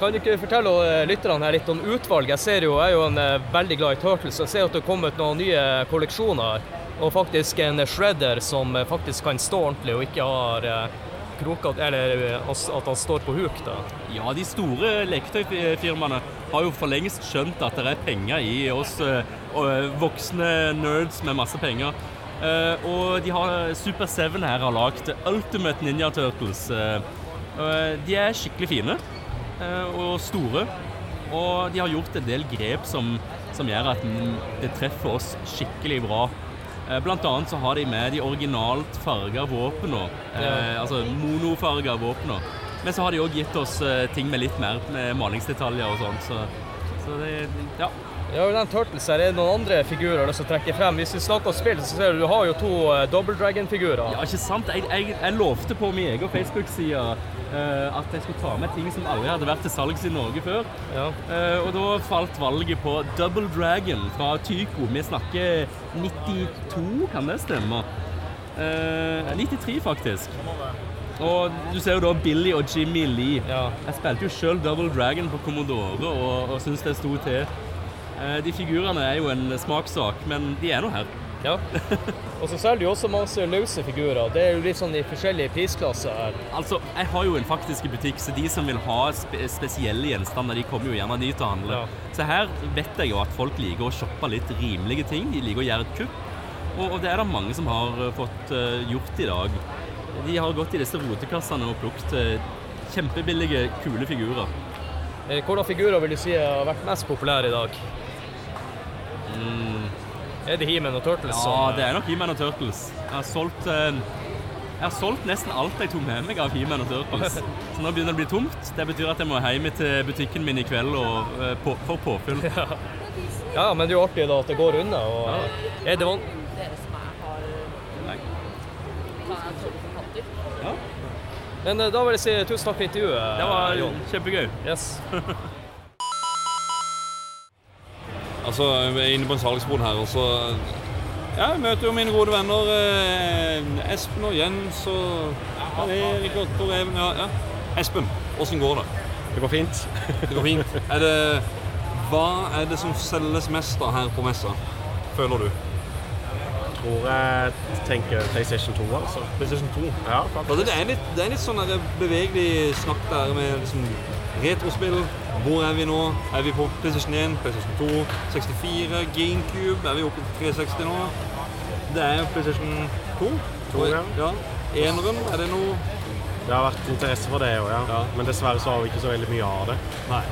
Kan du ikke fortelle eh, lytterne her litt om utvalg? Jeg jeg er jo en eh, veldig glad i Turtles, jeg ser at det har kommet noen nye kolleksjoner. Og faktisk en shredder som eh, faktisk kan stå ordentlig og ikke har eh, kroker, eller eh, at han står på huk. da. Ja, de store leketøyfirmaene har jo for lengst skjønt at det er penger i oss eh, eh, voksne nerds med masse penger. Eh, og de har Super 7 her har lagd Ultimate Ninja Turtles. Eh, eh, de er skikkelig fine eh, og store. Og de har gjort en del grep som, som gjør at det treffer oss skikkelig bra. Eh, Blant annet så har de med de originalt farga våpnene. Eh, altså monofarga våpnene. Men så har de òg gitt oss eh, ting med litt mer med malingsdetaljer og sånt. Så, så det Ja. Ja, og den Turtles her, er det noen andre figurer du har trekke frem? Hvis vi snakker om spill, så ser du du har jo to uh, Double Dragon-figurer. Ja, ikke sant? Jeg, jeg, jeg lovte på min egen Facebook-side uh, at jeg skulle ta med ting som aldri hadde vært til salgs i Norge før. Eh, og da falt valget på Double Dragon fra Tyco. Vi snakker 92, kan det stemme? Eh, 93, faktisk. Og du ser jo da Billy og Jimmy Lee. Jeg spilte jo sjøl Double Dragon på Commodore og, og syns det sto til. Eh, de figurene er jo en smakssak, men de er nå her. Ja. Og så selger du også masse løse figurer. Det er jo litt sånn i forskjellige prisklasser her. Altså, jeg har jo en faktisk butikk, så de som vil ha spe spesielle gjenstander, de kommer jo gjerne dit og handler. Så her vet jeg jo at folk liker å shoppe litt rimelige ting. De liker å gjøre et kupp. Og, og det er det mange som har eh, fått uh, gjort i dag. De har gått i disse rotekassene og plukket uh, kjempebillige, kule figurer. Hvilke figurer vil du si har vært mest populære i dag? Mm. Er det He-Man og Turtles? Ja, som, eh, det er nok He-Man og Turtles. Jeg har solgt eh, jeg har solgt nesten alt jeg tok med meg av He-Man og Turtles. Så nå begynner det å bli tomt. Det betyr at jeg må hjem til butikken min i kveld og, eh, på, for påfyll. Ja, men det er jo artig da at det går unna. Og er det van som er, det? Ja. Men eh, da vil jeg si tusen takk for intervjuet. Det var Jon. kjempegøy. Yes. Altså, jeg er inne på en salgsbod her, og så ja, jeg møter jo mine gode venner eh, Espen og Jens og ja, Erik og Tor Even. Ja, ja. Espen, åssen går det? Det går fint. Det går fint. Er det, hva er det som selges mest da her på messa, føler du? Tror jeg tenker PlayStation 2, altså. PlayStation 2? Ja, faktisk. det, er litt, det er litt sånn bevegelig snakk der med liksom retrospill. Hvor er vi nå? Er vi på PlayStation 1, PlayStation 2, 64, GameCube? Er vi oppe på 360 nå? Det er PlayStation 2. To, ja. ja. Eneren, er det noe Det har vært interesse for det òg, ja. Men dessverre så har vi ikke så veldig mye av det. Nei.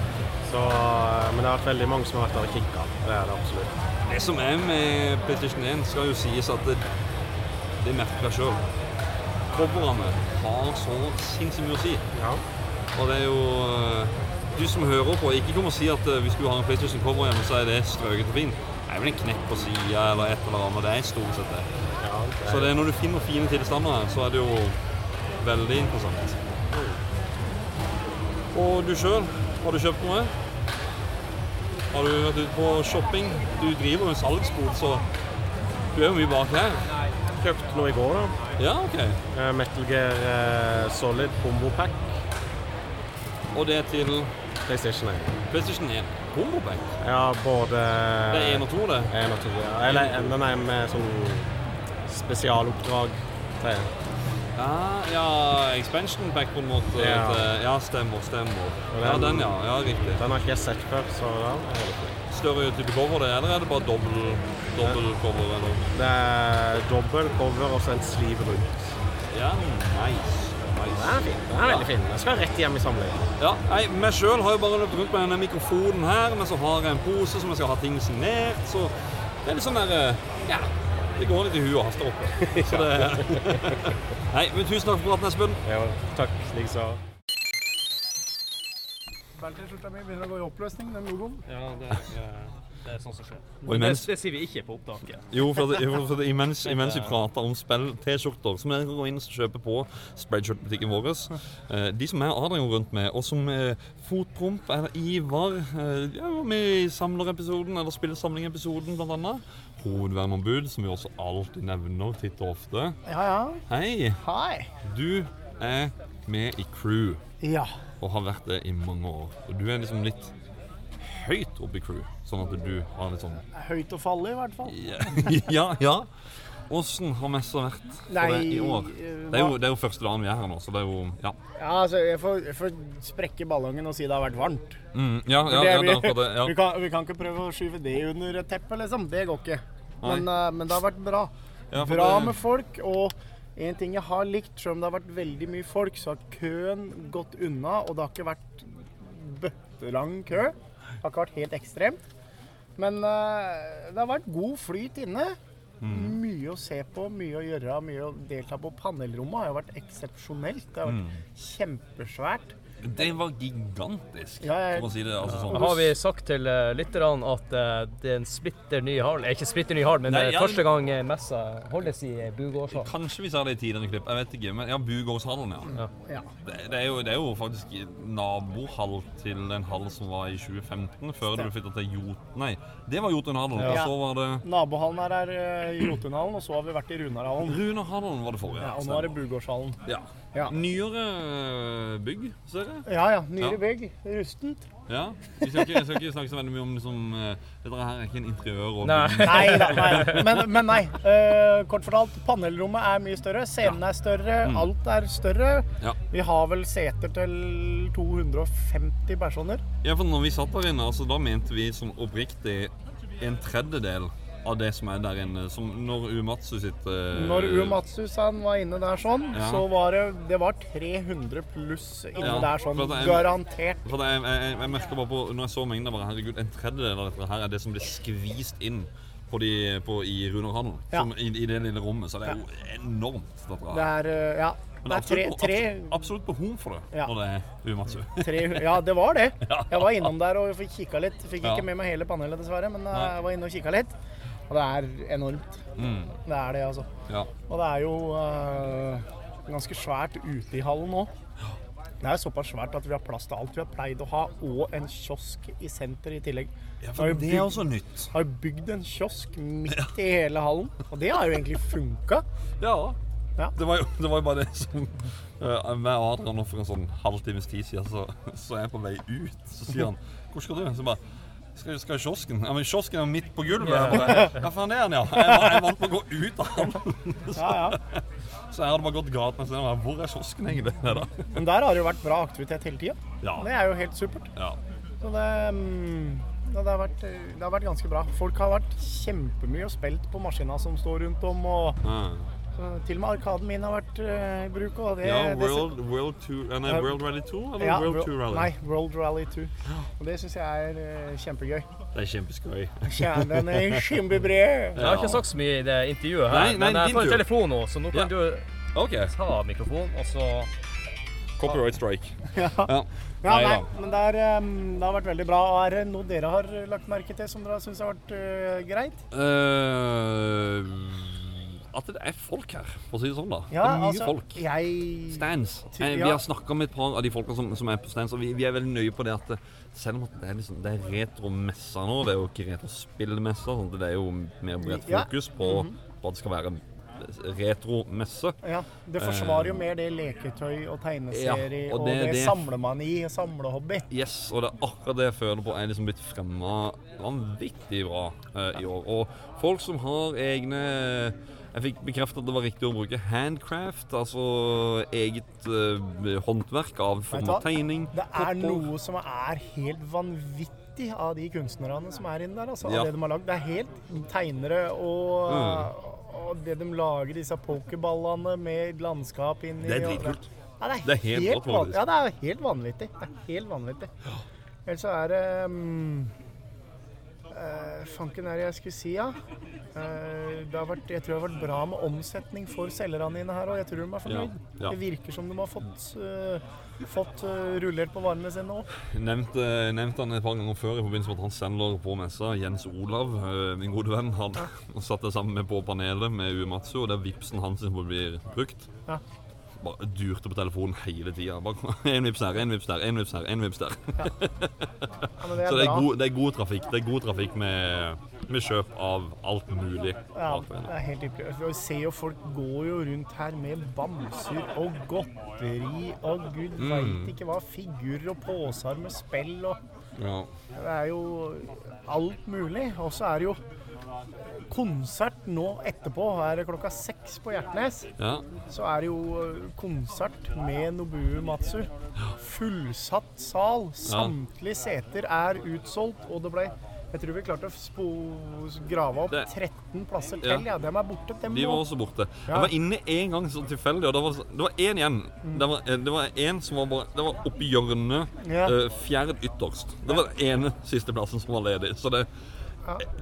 Så, eh, men det har vært veldig mange som har vært der og kikka. Det er det absolutt. Det som er med PlayStation 1, skal jo sies at det, det merker jeg sjøl. Coverne har så sinnssykt mye å si. Og det er jo eh, Du som hører på, ikke kom og si at eh, hvis du har en PlayStation cover hjemme, så er det strøket og fint. Det er vel en knekk på sida eller et eller annet. Det er stort sett det. Så det er når du finner fine tilstander her, så er det jo veldig interessant. Og du sjøl, har du kjøpt noe? Har du vært ute på shopping? Du driver jo en salgsbod, så du er jo mye bak her. Kjøpt noe i går, da. Ja, ok. Eh, Metal Gear Solid Bombo Pack. Og det er til PlayStation 1. PlayStation 1. Homobank Ja, både Det er én og to, det? En og to, ja. Eller en- den er med sånn spesialoppdrag til Ja, ja, expansion pack på en måte. Ja. ja stemmer, stemmer. Den, Ja, den, ja. ja riktig. Den har ikke jeg sett før, så fint. Større type cover, det, eller er det bare dobbel, dobbel cover? Eller? Det er dobbel cover og så en sliv rundt. Ja, nice. Den er fin. Den er veldig fin. Den skal rett hjem i samlingen. Ja, nei, meg sjøl har jo bare løpt rundt med denne mikrofonen her, men så har jeg en pose som jeg skal ha ting signert, så det er litt sånn der eh, Ja. Det går litt i huet og haster oppe. Så det Nei, men tusen takk for praten, Espen. Ja, takk. Likeså. T-skjorta mi begynner å gå i oppløsning, den logoen. Ja, det, det er sånn som skjer. Og imens- det, det sier vi ikke på opptaket. Jo, for, det, for det, imens, imens vi prater om spill-T-skjorter, som dere kan gå inn og kjøpe på Spreadshirt-butikken vår eh, De som er Adrian rundt med, og som eh, Fotpromp eller Ivar eh, ja, var med i Samlerepisoden, eller spillesamlingepisoden bl.a. Hovedverneombud, som vi også alltid nevner titt og ofte. Ja, ja. Hei! Hei. Du er med i crew. Ja. Og har vært det i mange år. Og du er liksom litt høyt oppe i crew, sånn at du har litt sånn Høyt å falle, i hvert fall. ja, ja. Åssen har messa vært for Nei, deg i år? eh, Det er, jo, det er jo første dagen vi er her nå, så det er jo Ja. Ja, altså, jeg får, jeg får sprekke ballongen og si det har vært varmt. Mm, ja, ja, det ja, vi, det akkurat det. vi, kan, vi kan ikke prøve å skyve det under et teppe, liksom. Det går ikke. Men, uh, men det har vært bra. Ja, Bra det- med folk. Og en ting jeg har likt, selv om det har vært veldig mye folk, så har køen gått unna. Og det har ikke vært bøttelang kø. Det har ikke vært helt ekstremt. Men eh, det har vært god flyt inne. Mm. Mye å se på, mye å gjøre, mye å delta på. Panelrommet har jo vært eksepsjonelt. Det har vært Mm. kjempesvært. Det var gigantisk, Ja, jeg- kan man si det altså sånn. Har vi sagt til uh, lytterne at uh, det er en splitter ny hall? Eh, Ikke splitter ny hall, men Nei, er ja, første gang eh, messa holdes i Bugårdshallen. Kanskje vi sa det i tidligere klipp, jeg vet ikke. Men ja, Bugårdshallen, ja. Ja. Det, det, er jo, det er jo faktisk nabohall til den hall som var i 2015, før du flytta til Jot... Nei, det var Jotunhallen. Og så var det Nabohallen her er eh, Jotunhallen, og så har vi vært i Runarhallen. Runarhallen var det forrige. Ja, og nå er det Bugårdshallen. Ja. Ja. Nyere eh, bygg, ser jeg. Ja ja, nyere Ja. bygg. Rustent. Ja. Vi skal ikke, jeg skal ikke snakke så veldig mye om liksom, eh, Dette her er ikke en interiør og Nei, nei da. Nei. Men, men nei. Uh, kort fortalt, panelrommet er mye større. Scenen er større. Mm. Alt er større. Ja. Vi har vel seter til 250 personer. Ja, for når vi satt der inne, altså, da mente vi som oppriktig en tredjedel av det som er der inne. Som når Umatsu sitt eh, Når Uematsu-san var inne der sånn, Ja. så var det, det var 300 pluss inne Ja, der sånn. jeg- Garantert. For jeg, jeg, jeg merker bare på, Når jeg så mengden, bare herregud, en tredjedel av dette her er det som blir skvist inn på de, på, i Runarhallen. Ja. I, I det lille rommet. Så det er jo enormt. Dette her. Det er eh, Ja. Men Det er absolutt, tre, absolutt, absolutt behov for det Ja. når det er Umatsu. tre Ja, det var det. Jeg var innom der og fikk kikka litt. Fikk Ja. ikke med meg hele panelet, dessverre, men eh, jeg var inne og kikka litt. Og det er enormt. Mm. Det er det, altså. Ja. Og det er jo uh, ganske svært ute i hallen òg. Det er såpass svært at vi har plass til alt vi har pleid å ha, og en kiosk i senter i tillegg. Ja, for det er også nytt. Har bygd en kiosk midt i hele hallen, og det har jo egentlig funka. Ja. Ja. Det, var jo, det var jo bare som uh, Med Adrian for en sånn halvtimes tid siden, så, så er jeg på vei ut. Så sier han 'Hvor skal du?' Så bare skal, skal i kiosken? Ja, men kiosken er midt på gulvet. Jeg bare, ja, faen det er den, ja. Jeg jeg vant på å gå ut av den. Så, Ja, ja. så jeg hadde bare gått galt og sett var Hvor er kiosken egentlig? Da. Men der har det jo vært bra aktivitet hele tida. Ja. Det er jo helt supert. Ja. Så det, mm, det, har vært, det har vært ganske bra. Folk har vært kjempemye og spilt på maskina som står rundt om. Og Ja. Så til og med arkaden min har vært eh, i bruk. Og det, ja, det, World, two, eh, nei, World Rally 2 eller Ja, World 2 Rally? Nei, World Rally 2. Og det syns jeg er eh, kjempegøy. Det er kjempeskøy. Kjernen er. Jeg har ikke sagt så mye i det intervjuet her, Nei, nei, men jeg får en telefon nå, så nå kan Ja. du okay. ta mikrofonen, og så Copyright strike. Ja. Ja. Nei nei, men det, er, um, det har vært veldig bra. Og Er det noe dere har lagt merke til som dere syns har vært uh, greit? Eh, at det er folk her, for å si det sånn. da. Ja, det er mye altså, folk. Jeg Stands. Ty- Eh, vi har snakka med et par av de folka som, som er på stands, og vi, vi er veldig nøye på det at eh, selv om at det er, liksom, det er retromesser nå, det er jo ikke retrospillmesser, sånn, det er jo mer bredt Ja. fokus på, -hmm. på at det skal være retromesse. Ja, Det forsvarer jo mer det leketøy og tegneserie Ja, og og, det- det, samler man i, samlehobby. Yes, og det er akkurat det jeg føler på er liksom blitt fremma vanvittig bra uh, i år. Og folk som har egne Jeg fikk bekreftet at det var riktig å bruke handcraft, altså eget uh, håndverk av form av tegning. Det er noe som er helt vanvittig av de kunstnerne som er inne der. Altså, Ja. av det de har lagd. Det er helt tegnere og, og det de lager, disse pokerballene med landskap inni. Det er dritkult. Ja, det er, Det er helt helt, vanvittig. Ja, det er helt vanvittig. Det er helt vanvittig. Ellers så er det um, eh, Fanken er det jeg skulle si, ja. Eh, det har vært, jeg tror det har vært bra med omsetning for selgerne dine her òg. Jeg tror de er fornøyd. Ja, ja. Det virker som de har fått, uh, fått uh, rullert på varene sine òg. Nevnte, nevnte han et par ganger før i forbindelse med at han selger på messa. Jens Olav, eh, min gode venn, han ja. satt jeg sammen med på panelet med Uematsu, og det er vipsen hans som blir brukt. Ja. Bare durte på telefonen hele tida. Én vips der, én vips der, én vips der. En vips der. det er Så det er, god, det er god trafikk. Det er god trafikk med, med kjøp av alt mulig. Ja, det er helt ypperlig. Vi ser jo folk går jo rundt her med bamser og godteri og gud Mm. veit ikke hva. Figurer og poser med spill og Ja. Det er jo alt mulig. Og så er det jo konsert nå etterpå. Er det klokka seks på Hjertnes? Ja. Så er det jo eh, konsert med Nobuo Matsu. Fullsatt sal. Samtlige seter er utsolgt, og det ble Jeg tror vi klarte å grave opp 13 plasser til. Ja, de er borte. De, De var også borte. Ja. Jeg var inne en gang sånn tilfeldig, og det var, det var én igjen. Mm. Det var, det var en som var bare Det var oppi hjørnet, Ja. eh, fjerd ytterst. Det var den ene siste plassen som var ledig. Så det,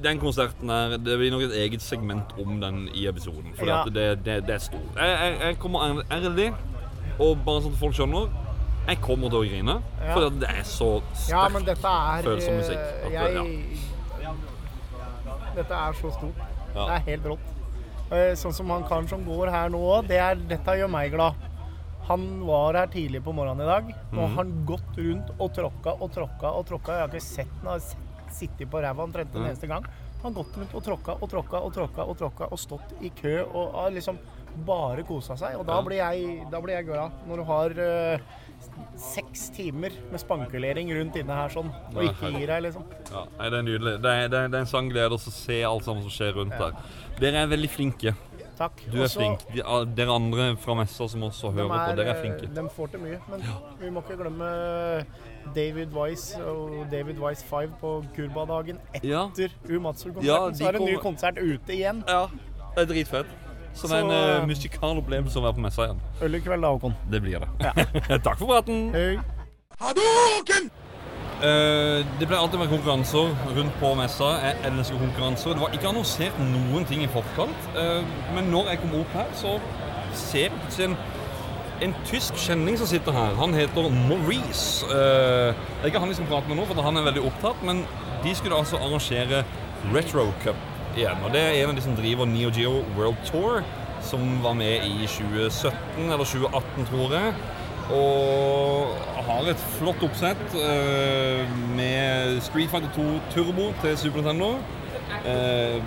den konserten her Det blir nok et eget segment om den i episoden. For Ja. det, det, det er stort. Jeg, jeg, jeg kommer ærlig- og bare sånn at folk skjønner Jeg kommer til å grine, Ja. for det er så sterkt Ja, men dette er følsom musikk. eh, at jeg, ja. Dette er så stort. Det er helt rått. Eh, Sånn som han karen som går her nå òg, det dette gjør meg glad. Han var her tidlig på morgenen i dag. Nå har Mhm. han gått rundt og tråkka og tråkka og tråkka. Jeg har ikke sett han har sett- sittet på ræva omtrent en Ja. eneste gang. Han har gått rundt og tråkka og tråkka og tråkka og tråkka og stått i kø og har liksom bare kosa seg. Og da blir jeg, da blir jeg glad. Når du har uh, seks timer med spankulering rundt inne her sånn, og ikke gir deg, liksom. Ja, nei, det er nydelig. Det er, det er, det er en sann glede å se alt sammen som skjer rundt her. Dere er veldig flinke. Takk. Du er Også- flink. De, dere andre fra messa som også De hører på, dere er flinke. De får til mye. Men vi må ikke glemme David Wise og David Wise 5 på Kurba-dagen etter Ja. Umatsu-konserten. Ja, så er det en ny konsert ute igjen. Ja, det er dritfett. Så det er en uh, musikal opplevelse å være på messa igjen. Øl i kveld da, Håkon. Det blir det. Takk for praten. Hei. Uh, det pleier alltid å være konkurranser rundt på messa. Jeg elsker konkurranser. Det var ikke annonsert noen ting i forkant. uh, men når jeg kom opp her, så ser jeg plutselig en, en tysk kjenning som sitter her. Han heter Maurice. Eh, det er ikke han vi skal prate med nå, for han er veldig opptatt. Men de skulle altså arrangere Retro Cup igjen. Og det er en av de som driver Neo Geo World Tour, som var med i 2017 eller 2018, tror jeg. Og har et flott oppsett eh, med Street Fighter 2 Turbo til Super Nintendo. Eh,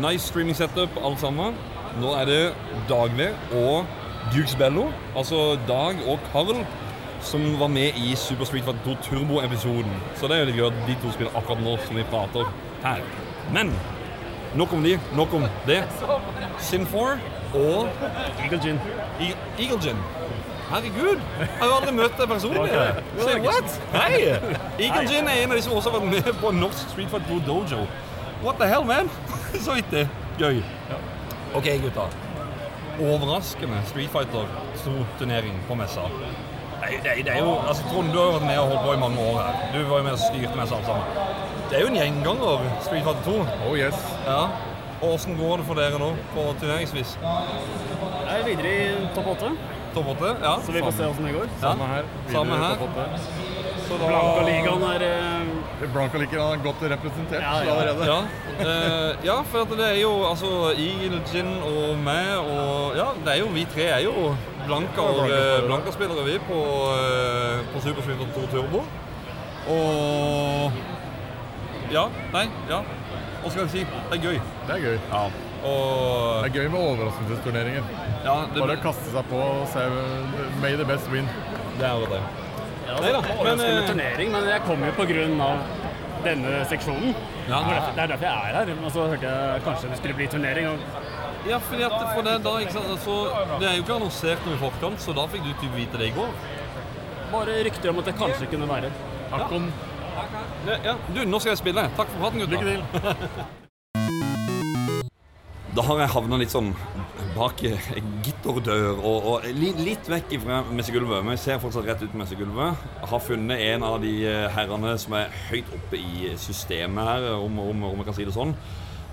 nice streaming setup, alt sammen. Nå er det daglig og Dukes Bello, altså Dag og Karl, som var med i Super Street Fighter 2 Turbo-episoden. Så det er jo litt gøy at de to spiller akkurat nå som vi prater her. Men nok om de, nok om det. Sin 4 og Eagle Gin. Eagle Gin. Herregud! Jeg har aldri møtt deg personlig. Say what? Hei! Eagle Gin er en av de som også har vært med på Norsk Street Fighter 2 Dojo. What the hell, man? Så vidt det. Gøy. OK, gutta. Overraskende Street Fighter 2-turnering på messa. Nei, Det, det er jo, altså Trond, du har vært med og holdt på i mange år her. Du var jo med og styrte messa alt sammen. Det er jo en gjenganger, Street Fighter 2. Oh yes. Ja. Og Åssen går det for dere nå på turneringsvis? Jeg er videre i topp åtte. Topp åtte? Ja. Så vi får se åssen det går. Samme her. Videre Samme topp her. Så da- Blanca-ligaen er eh, Blanca-ligaen er godt representert Ja, ja. allerede. Ja, uh, ja, for at det er jo altså Eagle Gin og meg og Ja, det er jo vi tre er jo Blanka og eh, Blanka-spillere, vi, på, uh, på Super 2 Turbo. Og Ja, nei, ja. Hva skal jeg si? Det er gøy. Det er gøy. Ja. Og Det er gøy med overraskelsesturneringer. Ja, det- Bare kaste seg på og se May the best win. Det er jo det. Ja, Neida, det men, eh, turnering, men jeg kom jo av denne seksjonen. Ja. Det er derfor- Det er derfor jeg er her. Og så hørte jeg kanskje det skulle bli turnering. Og Ja, fordi at for det, da, ikke sant, altså, det er jo ikke annonsert noe i forkant, så da fikk du typ vite det i går. bare rykter om at det kanskje kunne være. Akon. Ja, ja. Du, nå skal jeg spille. Takk for praten, gutta. Lykke til. Da har jeg havna litt sånn bak gitterdør og, og litt vekk fra messegulvet. Men jeg ser fortsatt rett ut på messegulvet. Har funnet en av de eh, herrene som er høyt oppe i systemet her, om, om, om jeg kan si det sånn.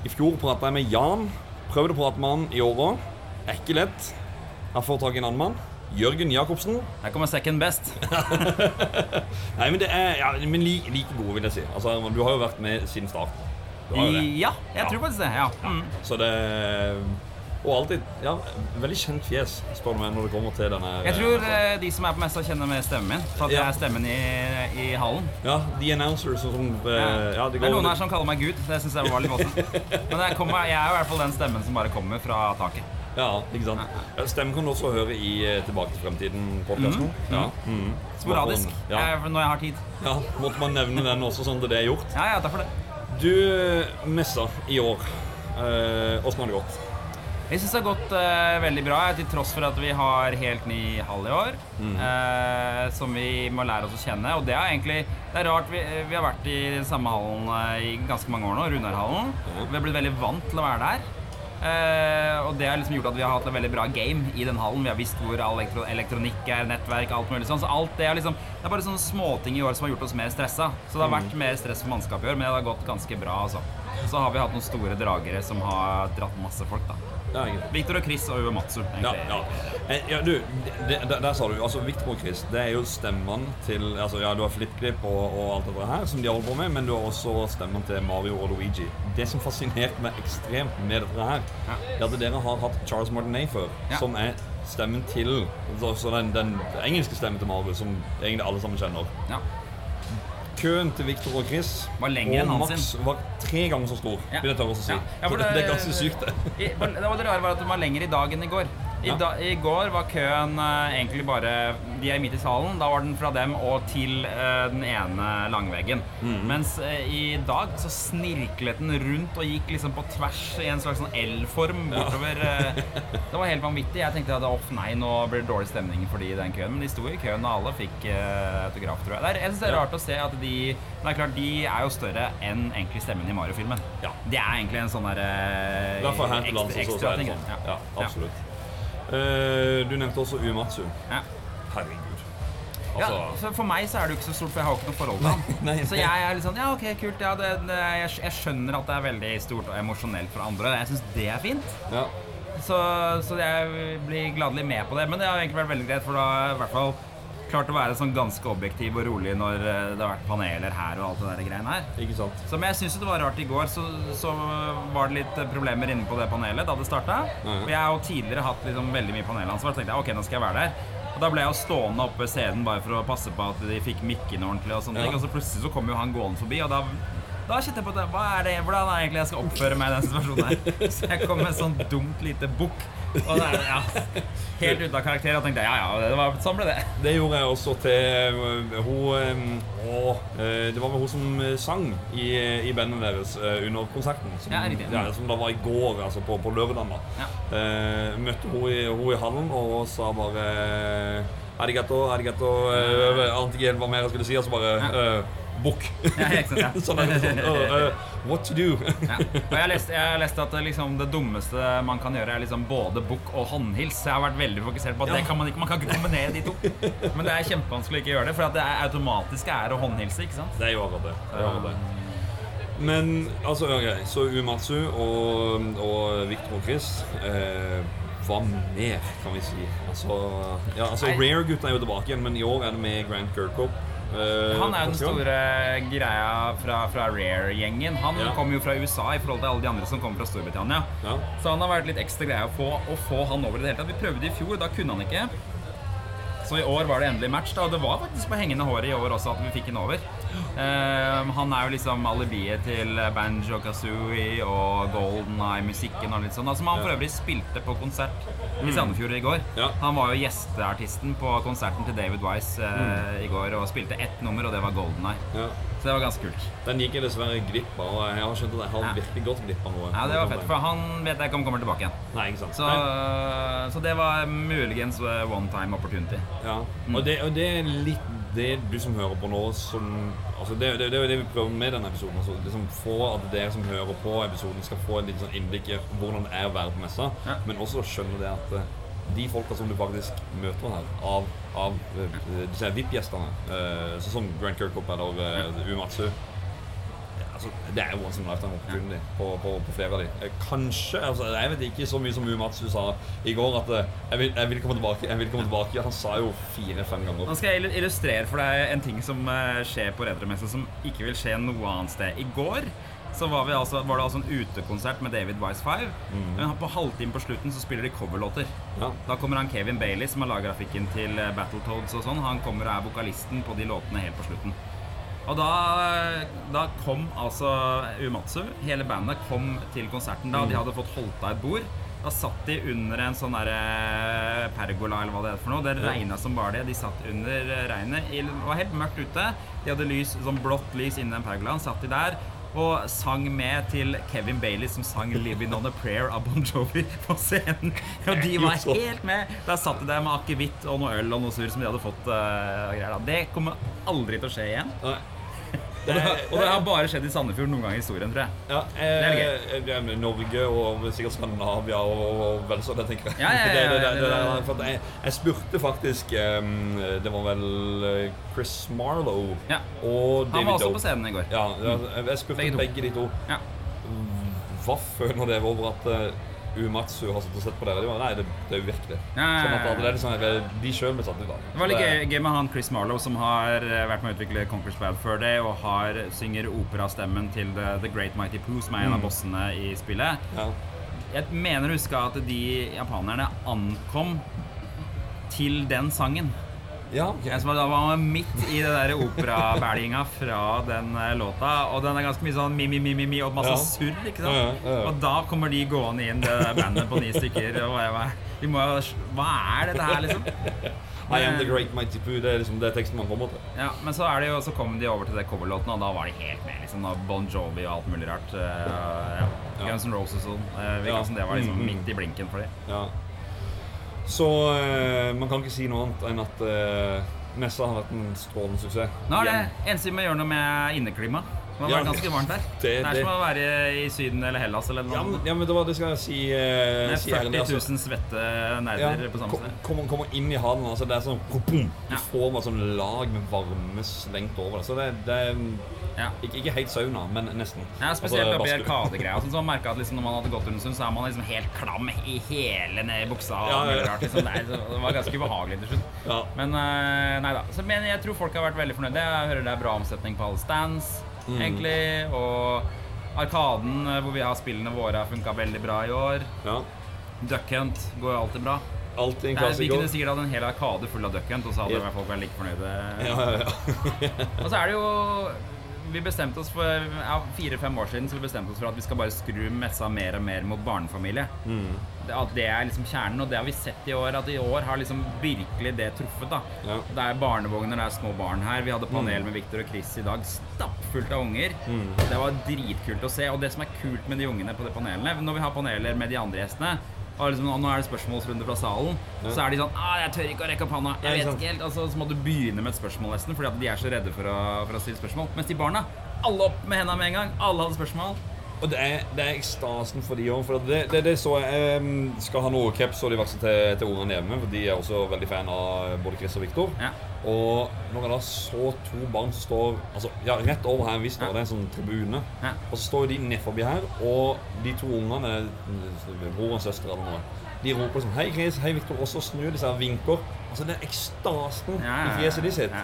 I fjor prata jeg med Jan. Prøvde å prate med han i år òg. Er ikke lett. Jeg har fått tak i en annen mann. Jørgen Jacobsen. Her kommer second best. Nei, men det er ja, men like, like gode, vil jeg si. Altså, du har jo vært med siden start. Jo det. Ja, jeg tror faktisk det. Ja. Mm. Så det Og alltid ja, veldig kjent fjes, spør du meg, når det kommer til denne Jeg tror eh, de som er på messa, kjenner med stemmen min. For at Ja. jeg er stemmen i, i hallen. Ja, The Announcers som, sånn. eh, ja, det er noen her som kaller meg Gud. Det syns jeg var litt voldsomt. Men jeg, kommer, jeg er i hvert fall den stemmen som bare kommer fra taket. Ja, ikke sant. Ja, Stemmen kan du også høre i eh, Tilbake til fremtiden-podkasten. Mhm. Ja. mhm. Sporadisk. Ja. Eh, Når jeg har tid. ja, måtte man nevne den også, sånn at det er gjort. Ja, ja, takk for det. Du, messa i år. Eh, Åssen har det gått? Jeg syns det har gått uh, veldig bra, til tross for at vi har helt ny hall i år. Mm. Uh, som vi må lære oss å kjenne. Og det er egentlig Det er rart, vi, vi har vært i den samme hallen uh, i ganske mange år nå, Runarhallen. Vi har blitt veldig vant til å være der. Eh, og det har liksom gjort at vi har hatt et veldig bra game i den hallen. Vi har visst hvor all elektro elektronikk er, nettverk, alt mulig sånn. Så alt det er liksom Det er bare sånne småting i år som har gjort oss mer stressa. Så det har vært mer stress for mannskapet i år, men det har gått ganske bra, altså. Så har vi hatt noen store dragere som har dratt masse folk, da. Ja. Victor og Chris og Uematsu, Ja, ja. Eh, ja du, det, der, der sa du altså Victor og Chris. Det er jo stemmen til altså Ja, du har FlippKlipp og, og alt dette her som de holder på med, men du har også stemmen til Mario og Luigi. Det som fascinerte meg ekstremt med dette her, er at dere har hatt Charles Martinet før, som er stemmen til altså den, den engelske stemmen til Mario, som egentlig alle sammen kjenner. Ja. Køen til Victor og Chris Var lenger enn hans Max sin. var tre ganger så stor, Ja. vil jeg tørre å si. Ja. For det, det- er ganske sykt, det. Det var det rare var at den var lengre i dag enn i går. I, Ja. da, I går var køen eh, egentlig bare De er midt i salen. Da var den fra dem og til eh, den ene langveggen. Mm. Mens eh, i dag så snirklet den rundt og gikk liksom på tvers i en slags sånn L-form bortover. eh. det var helt vanvittig. Jeg tenkte at off, nei, nå blir det dårlig stemning for de i den køen. Men de sto i køen, og alle fikk eh, autograf, tror jeg. Det er, jeg synes det er Ja. rart å se at de det er klart, de er jo større enn egentlig stemmen i Mario-filmen. Det er egentlig en sånn derre her til lands også, så er det ting. sånn. Ja, absolutt. Eh, du nevnte også Uematsu. Ja. Herregud. Altså, Ja, For meg så er det jo ikke så stort, for jeg har jo ikke noe forhold til ham. Så jeg er litt sånn Ja, ok, kult. Ja, det, det, jeg, jeg skjønner at det er veldig stort og emosjonelt for andre. Jeg syns det er fint. Ja. Så, så jeg blir gladelig med på det. Men det har egentlig vært veldig greit, for da i hvert fall klart å være sånn ganske objektiv og rolig når eh, det har vært paneler her og alt det der greiene her. Ikke sant? Så, men jeg syns det var rart i går, så, så var det litt problemer inne på det panelet da det starta. Mm. Og jeg har jo tidligere hatt liksom veldig mye panelansvar, så tenkte jeg ok, nå skal jeg være der. Og da ble jeg jo stående oppe ved scenen bare for å passe på at de fikk mikkene ordentlig. Og sånne Ja. ting Og så plutselig så kom jo han gående forbi, og da da kjente jeg på det. Hva er det, Hvordan er det egentlig jeg skal oppføre meg i den situasjonen her? Så jeg kom med en sånn dumt lite bukk. Og det er, ja, helt ute av karakter. Og tenkte ja, ja, det var, sånn ble det. Det gjorde jeg også til øh, hun øh, å, øh, Det var vel hun som sang i, i bandet deres under konserten. Som, Ja, riktig. ja, som da var i går, altså på, på lørdag. da. Eh, møtte hun i, hun i hallen og sa bare Arigato, arigato uh, Antigen, ikke helt hva mer jeg skulle si, og så bare uh, Bukk. Ja, ja. sånn sånn. «Øh, øh, what to do? Ja. Og jeg har lest, jeg har lest at liksom, det dummeste man kan gjøre, er liksom både bukk og håndhils. Jeg har vært veldig fokusert på at det kan man ikke Man kan ikke kombinere de to. Men det er kjempevanskelig å ikke gjøre det, for at det er automatiske er å håndhilse. ikke sant? Det er jo det. det, det. Men altså, okay, så Uematsu og, og Victor og Chris eh, Hva mer, kan vi si? Altså, ja, altså Rare-gutta er jo tilbake igjen, men i år er det med Grant Kirkhope. Uh, Han er jo den store greia fra, fra Rare-gjengen. Han Ja. kommer jo fra USA i forhold til alle de andre som kommer fra Storbritannia. Ja. Så han har vært litt ekstra greia å få, å få han over i det hele tatt. Vi prøvde i fjor, da kunne han ikke. Så i år var det endelig match, da, og det var faktisk på hengende håret i år også at vi fikk han over. Eh, han er jo liksom alibiet til Banjo Kazooie og Golden Eye-musikken og litt sånn. Som han for øvrig spilte på konsert i Mm. Sandefjord i går. Han var jo gjesteartisten på konserten til David Wise eh, i går og spilte ett nummer, og det var Golden Eye. Så det var ganske kult. Den gikk jeg dessverre glipp av, jeg har skjønt at jeg har virkelig gått glipp av noe. Ja, det var fett, for han vet jeg ikke om kommer tilbake igjen. Nei, ikke sant. Så, så det var muligens eh, one time opportunity. Ja, og det, og det er litt det du som hører på nå som altså det, det, det er jo det vi prøver med denne episoden. Altså, liksom få At dere som hører på episoden, skal få et litt sånn innblikk i hvordan det er å være på messa. Men også skjønne det at eh, de folka som du faktisk møter her, av, av eh, disse VIP-gjestene, uh, sånn som Grant Kirkhope eller uh, Umatsu Altså, det er jo once in a lifetime opportunity på, på, på flere av de. Eh, Kanskje altså, Jeg vet ikke så mye som Umatsu sa i går, at eh, jeg vil, jeg vil komme tilbake. jeg vil komme tilbake. Han sa jo fire-fem ganger. Nå skal jeg illustrere for deg en ting som eh, skjer på Retromessa som ikke vil skje noe annet sted. I går så var, vi altså, var det altså en utekonsert med David Wise 5. Men på halvtime på slutten så spiller de coverlåter. Da kommer han Kevin Bailey, som har laga grafikken til Battletoads og sånn. Han kommer og er vokalisten på de låtene helt på slutten. Og da, da kom altså Umatsu, hele bandet, kom til konserten da. De hadde fått holdt av et bord. Da satt de under en sånn derre pergola, eller hva det heter for noe. Det regna som bare det. De satt under regnet. Det var helt mørkt ute. De hadde lys, sånn blått lys inni den pergolaen. Satt de der. Og sang med til Kevin Bailey som sang 'Living On A Prayer' av Bon Jovi på scenen. Og de var helt med. Der satt de der med akevitt og noe øl og noe surr som de hadde fått. Uh. Det kommer aldri til å skje igjen. Det, har, og det har bare skjedd i Sandefjord noen gang i historien, tror jeg. Ja, eh, det er Norge og sikkert Skandinavia og, og, vel så det, tenker jeg. Ja, ja, jeg, jeg spurte faktisk Det var vel eh, Chris Marlowe og David Han var også Doe. på scenen i går. Jeg spurte Begge begge, de to. Ja. Hva føler dere over at uh, Uematsu har sett på dere? De var, nei, det, det er uvirkelig. Ja, ja, ja, Sånn det er liksom, eh, de sjøl ble satt ut av det. Det var litt gøy, med han Chris Marlow, som har eh, vært med å utvikle Conquer's Bad Fur Day, og har, synger operastemmen til The, The Great Mighty Poo, som er en av Mm. bossene i spillet. Jeg mener å huske at de japanerne ankom til den sangen. Ja, okay. som da var midt i det der operabælginga fra den eh, låta, og den er ganske mye sånn mi-mi-mi-mi og masse Ja. surr, ikke sant? Ja. Og da kommer de gående inn, det der bandet på ni stykker, og de må, Hva er dette her, liksom? I am the great mighty poo. Det er liksom det teksten man får måte. Ja, men så, er det jo, så kom de over til det coverlåten, og da var de helt med. liksom Bon Jovi og alt mulig rart. Uh, ja. Guns N' Roses og sånn. Uh, det var liksom Mm, mm. midt i blinken for dem. Ja. Så eh, man kan ikke si noe annet enn at eh, messa har vært en strålende suksess. Nå er det eneste vi må gjøre noe med inneklima. Det har Ja. vært ganske varmt der. Det- Det, er som å være i Syden eller Hellas eller. Ja, men, ja, men det var det skal jeg si. Uh, Med si 40 000 altså. svette nerder på samme sted. Kommer, kom inn i hallen, altså det er sånn boom, Du får bare sånn lag med varme slengt over deg. Så det, det er ikke, ikke helt sauna, men nesten. Ja, spesielt Altså, oppi badstue. Arkadegreia. Sånn, så man merka at liksom, når man hadde gått rundt, så er man liksom helt klam i hele ned i buksa. Ja, ja, rart, liksom. er, så det var ganske ubehagelig til slutt. Men eh, nei da. Så, men jeg tror folk har vært veldig fornøyde. Jeg hører det er bra omsetning på alle stands, Mm. egentlig. Og Arkaden, eh, hvor vi har spillene våre, har funka veldig bra i år. Duck Hunt går alltid bra. Alltid en Det er- Vi kunne sikkert hatt en hel arkade full av Duck Hunt, og så hadde Ja. folk vært like fornøyde. Ja, ja, ja. Og så er det jo Vi bestemte oss for ja, fire-fem år siden Så vi bestemte oss for at vi skal bare skru messa mer og mer mot barnefamilie. Mm. Det, at det er liksom kjernen, og det har vi sett i år. At i år har liksom virkelig det truffet. da Det er barnevogner, det er små barn her. Vi hadde panel Mm. med Victor og Chris i dag, stappfullt av unger. Mm. Det var dritkult å se. Og det som er kult med de ungene på de panelene Når vi har paneler med de andre gjestene og liksom, nå er det spørsmålsrunde fra salen. Ja. Så er de sånn ah, 'Jeg tør ikke å rekke opp hånda.' Jeg vet ikke helt. Altså, så må du begynne med et spørsmål nesten, fordi at de er så redde for å, for å stille spørsmål. Mens de barna, alle opp med hendene med en gang. Alle hadde spørsmål. Og det er, det er ekstasen for de òg. For det, det, det så jeg um, skal ha noe caps og diverse til, til ungene hjemme. For de er også veldig fan av både Chris og Victor. Og når jeg da så to barn som står altså, ja, rett over her vi står, det er en sånn tribune. Og så står de ned forbi her, og de to ungene, bror og søster eller noe, de roper sånn Hei, Chris. Hei, Victor. Og så snur de seg og vinker. Altså, er ekstasen Ja, ja, i ja. fjeset ditt. Ja.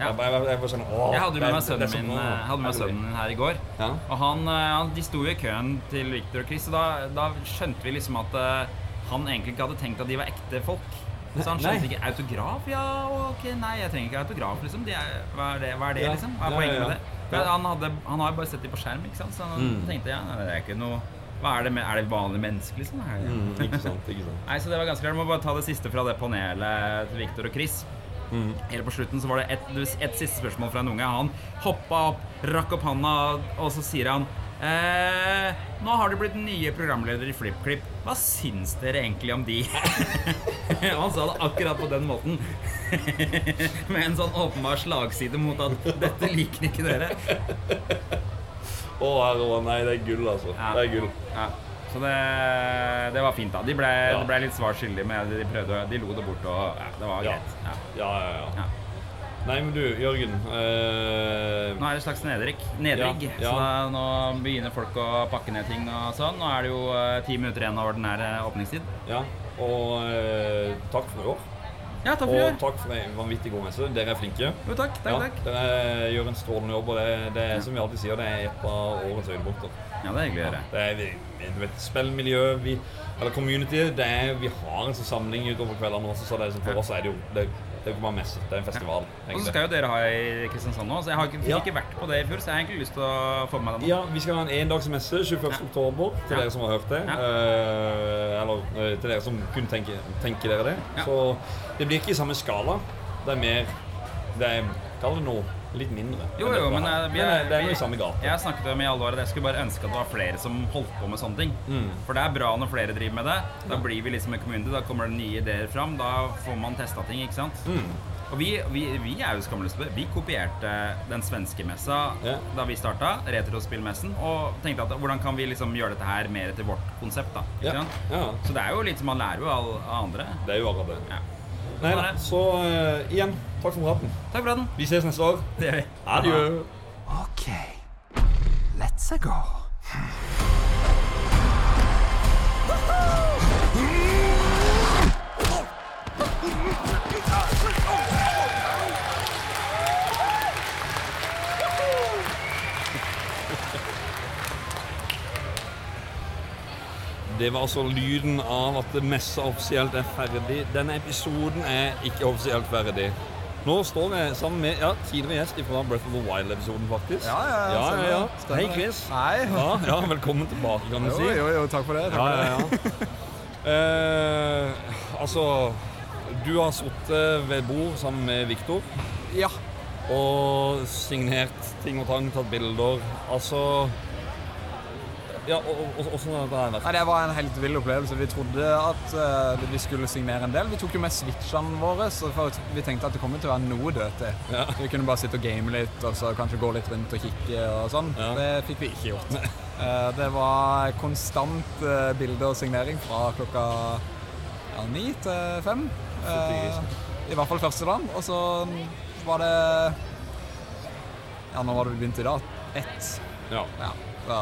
Jeg, bare- jeg, jeg, bare sånn, Jeg hadde med meg sønnen min, hadde med sønnen min her i går. Og han, eh, han, de sto i køen til Victor og Chris, og da, da skjønte vi liksom at eh, han egentlig ikke hadde tenkt at de var ekte folk. Så han skjønte Nei. ikke autograf. Ja, ok, nei, jeg trenger ikke autograf, liksom. De er, hva, er det, hva er det, Ja. liksom? Hva er Ja, poenget ja, ja. med det? Ja. Han, hadde, han har bare sett dem på skjerm, ikke sant? Så han Mm. tenkte ja, det er ikke noe hva er det, med, er det vanlige mennesker, liksom? Mm, ikke sant, ikke sant. Nei, så det var ganske rart. Må bare ta det siste fra det panelet til Victor og Chris. Mm. Helt på slutten så var det et, et siste spørsmål fra en unge. Han hoppa opp, rakk opp handa, og så sier han eh, Nå har du blitt nye programledere i FlippKlipp. Hva syns dere egentlig om de? han sa det akkurat på den måten. Med en sånn åpenbar slagside mot at 'dette liker ikke dere'. Å, å, nei, det er gull, altså. Det er gull. Ja. Så det, det var fint, da. De ble, Ja. de ble litt svar skyldige, men de prøvde De lo det bort, og ja, det var Ja. greit. Ja. Ja, ja, ja. Nei, men du, Jørgen eh, Nå er det en slags nedrykk. Nedrygg. Ja, Så da, nå begynner folk å pakke ned ting og sånn. Nå er det jo eh, ti minutter igjen av ordinær eh, åpningstid. Ja, og eh, takk for i år. Ja, takk for og takk for en vanvittig god messe. Dere er flinke. Jo, takk, takk, takk. Dere gjør en strålende jobb, og det, det er som vi alltid sier, det er et av årets høydepunkter. Ja, det er hyggelig å høre. Det er du vet, spillmiljø, vi, eller community, det er, vi har en sånn samling utover kveldene også, så det er, liksom- for oss er det jo det, det er messe, det er en festival. Og så skal jo dere ha i Kristiansand nå, så jeg har ikke, Ja. ikke vært på det i fjor, så jeg har egentlig lyst til å få med meg det nå. Ja, vi skal ha en endagsmesse 21. oktober, til Ja. dere som har hørt det. Eh, eller eh, til dere som kun tenker, tenker dere det. Ja. Så det blir ikke i samme skala. Det er mer Det er Kall det noe litt mindre. Jo, jo, men eh, vi er, eh, det er noe i samme gate. Jeg snakket om i alle år at jeg skulle bare ønske at det var flere som holdt på med sånne ting. Mm. For det er bra når flere driver med det. Da blir vi liksom en community, da kommer det nye ideer fram. Da får man testa ting, ikke sant. Mm. Og vi, vi, vi er jo skamløse. Vi kopierte den svenske messa da vi starta, Retrospillmessen, og tenkte at hvordan kan vi liksom gjøre dette her mer etter vårt konsept, da. Yeah. sant? Så det er jo litt som man lærer jo av andre. Det er jo akkurat det. Ja. Nei så uh, igjen, takk for praten. Takk for den. Vi ses neste år. Det gjør vi. Adjø. OK. Let's go. Det var altså lyden av at messa offisielt er ferdig. Denne episoden er ikke offisielt ferdig. Nå står vi sammen med ja, tidligere gjest fra Breath of the Wild-episoden, faktisk. Ja, ja, ja, ja, ja, ja, Hei. Chris. Hei. Ja, ja, velkommen tilbake, kan du si. jo, jo, jo, takk for det. Takk ja, ja, ja. Eh, altså, du har sittet ved bord sammen med Viktor. Ja. Og signert ting og tang, tatt bilder. Altså Ja, og, og, og, Åssen har det vært? Nei, Det var en helt vill opplevelse. Vi trodde at uh, vi skulle signere en del. Vi tok jo med switchene våre, så vi tenkte at det kom til å være noe dødt til. Ja. Vi kunne bare sitte og game litt, og så kanskje gå litt rundt og kikke og sånn. Det fikk vi ikke gjort. uh, det var konstant uh, bilde og signering fra klokka ja, ni til fem. I hvert fall første dagen. Og så var det Ja, nå var det vi begynte i dag. Ett. Ja. Da,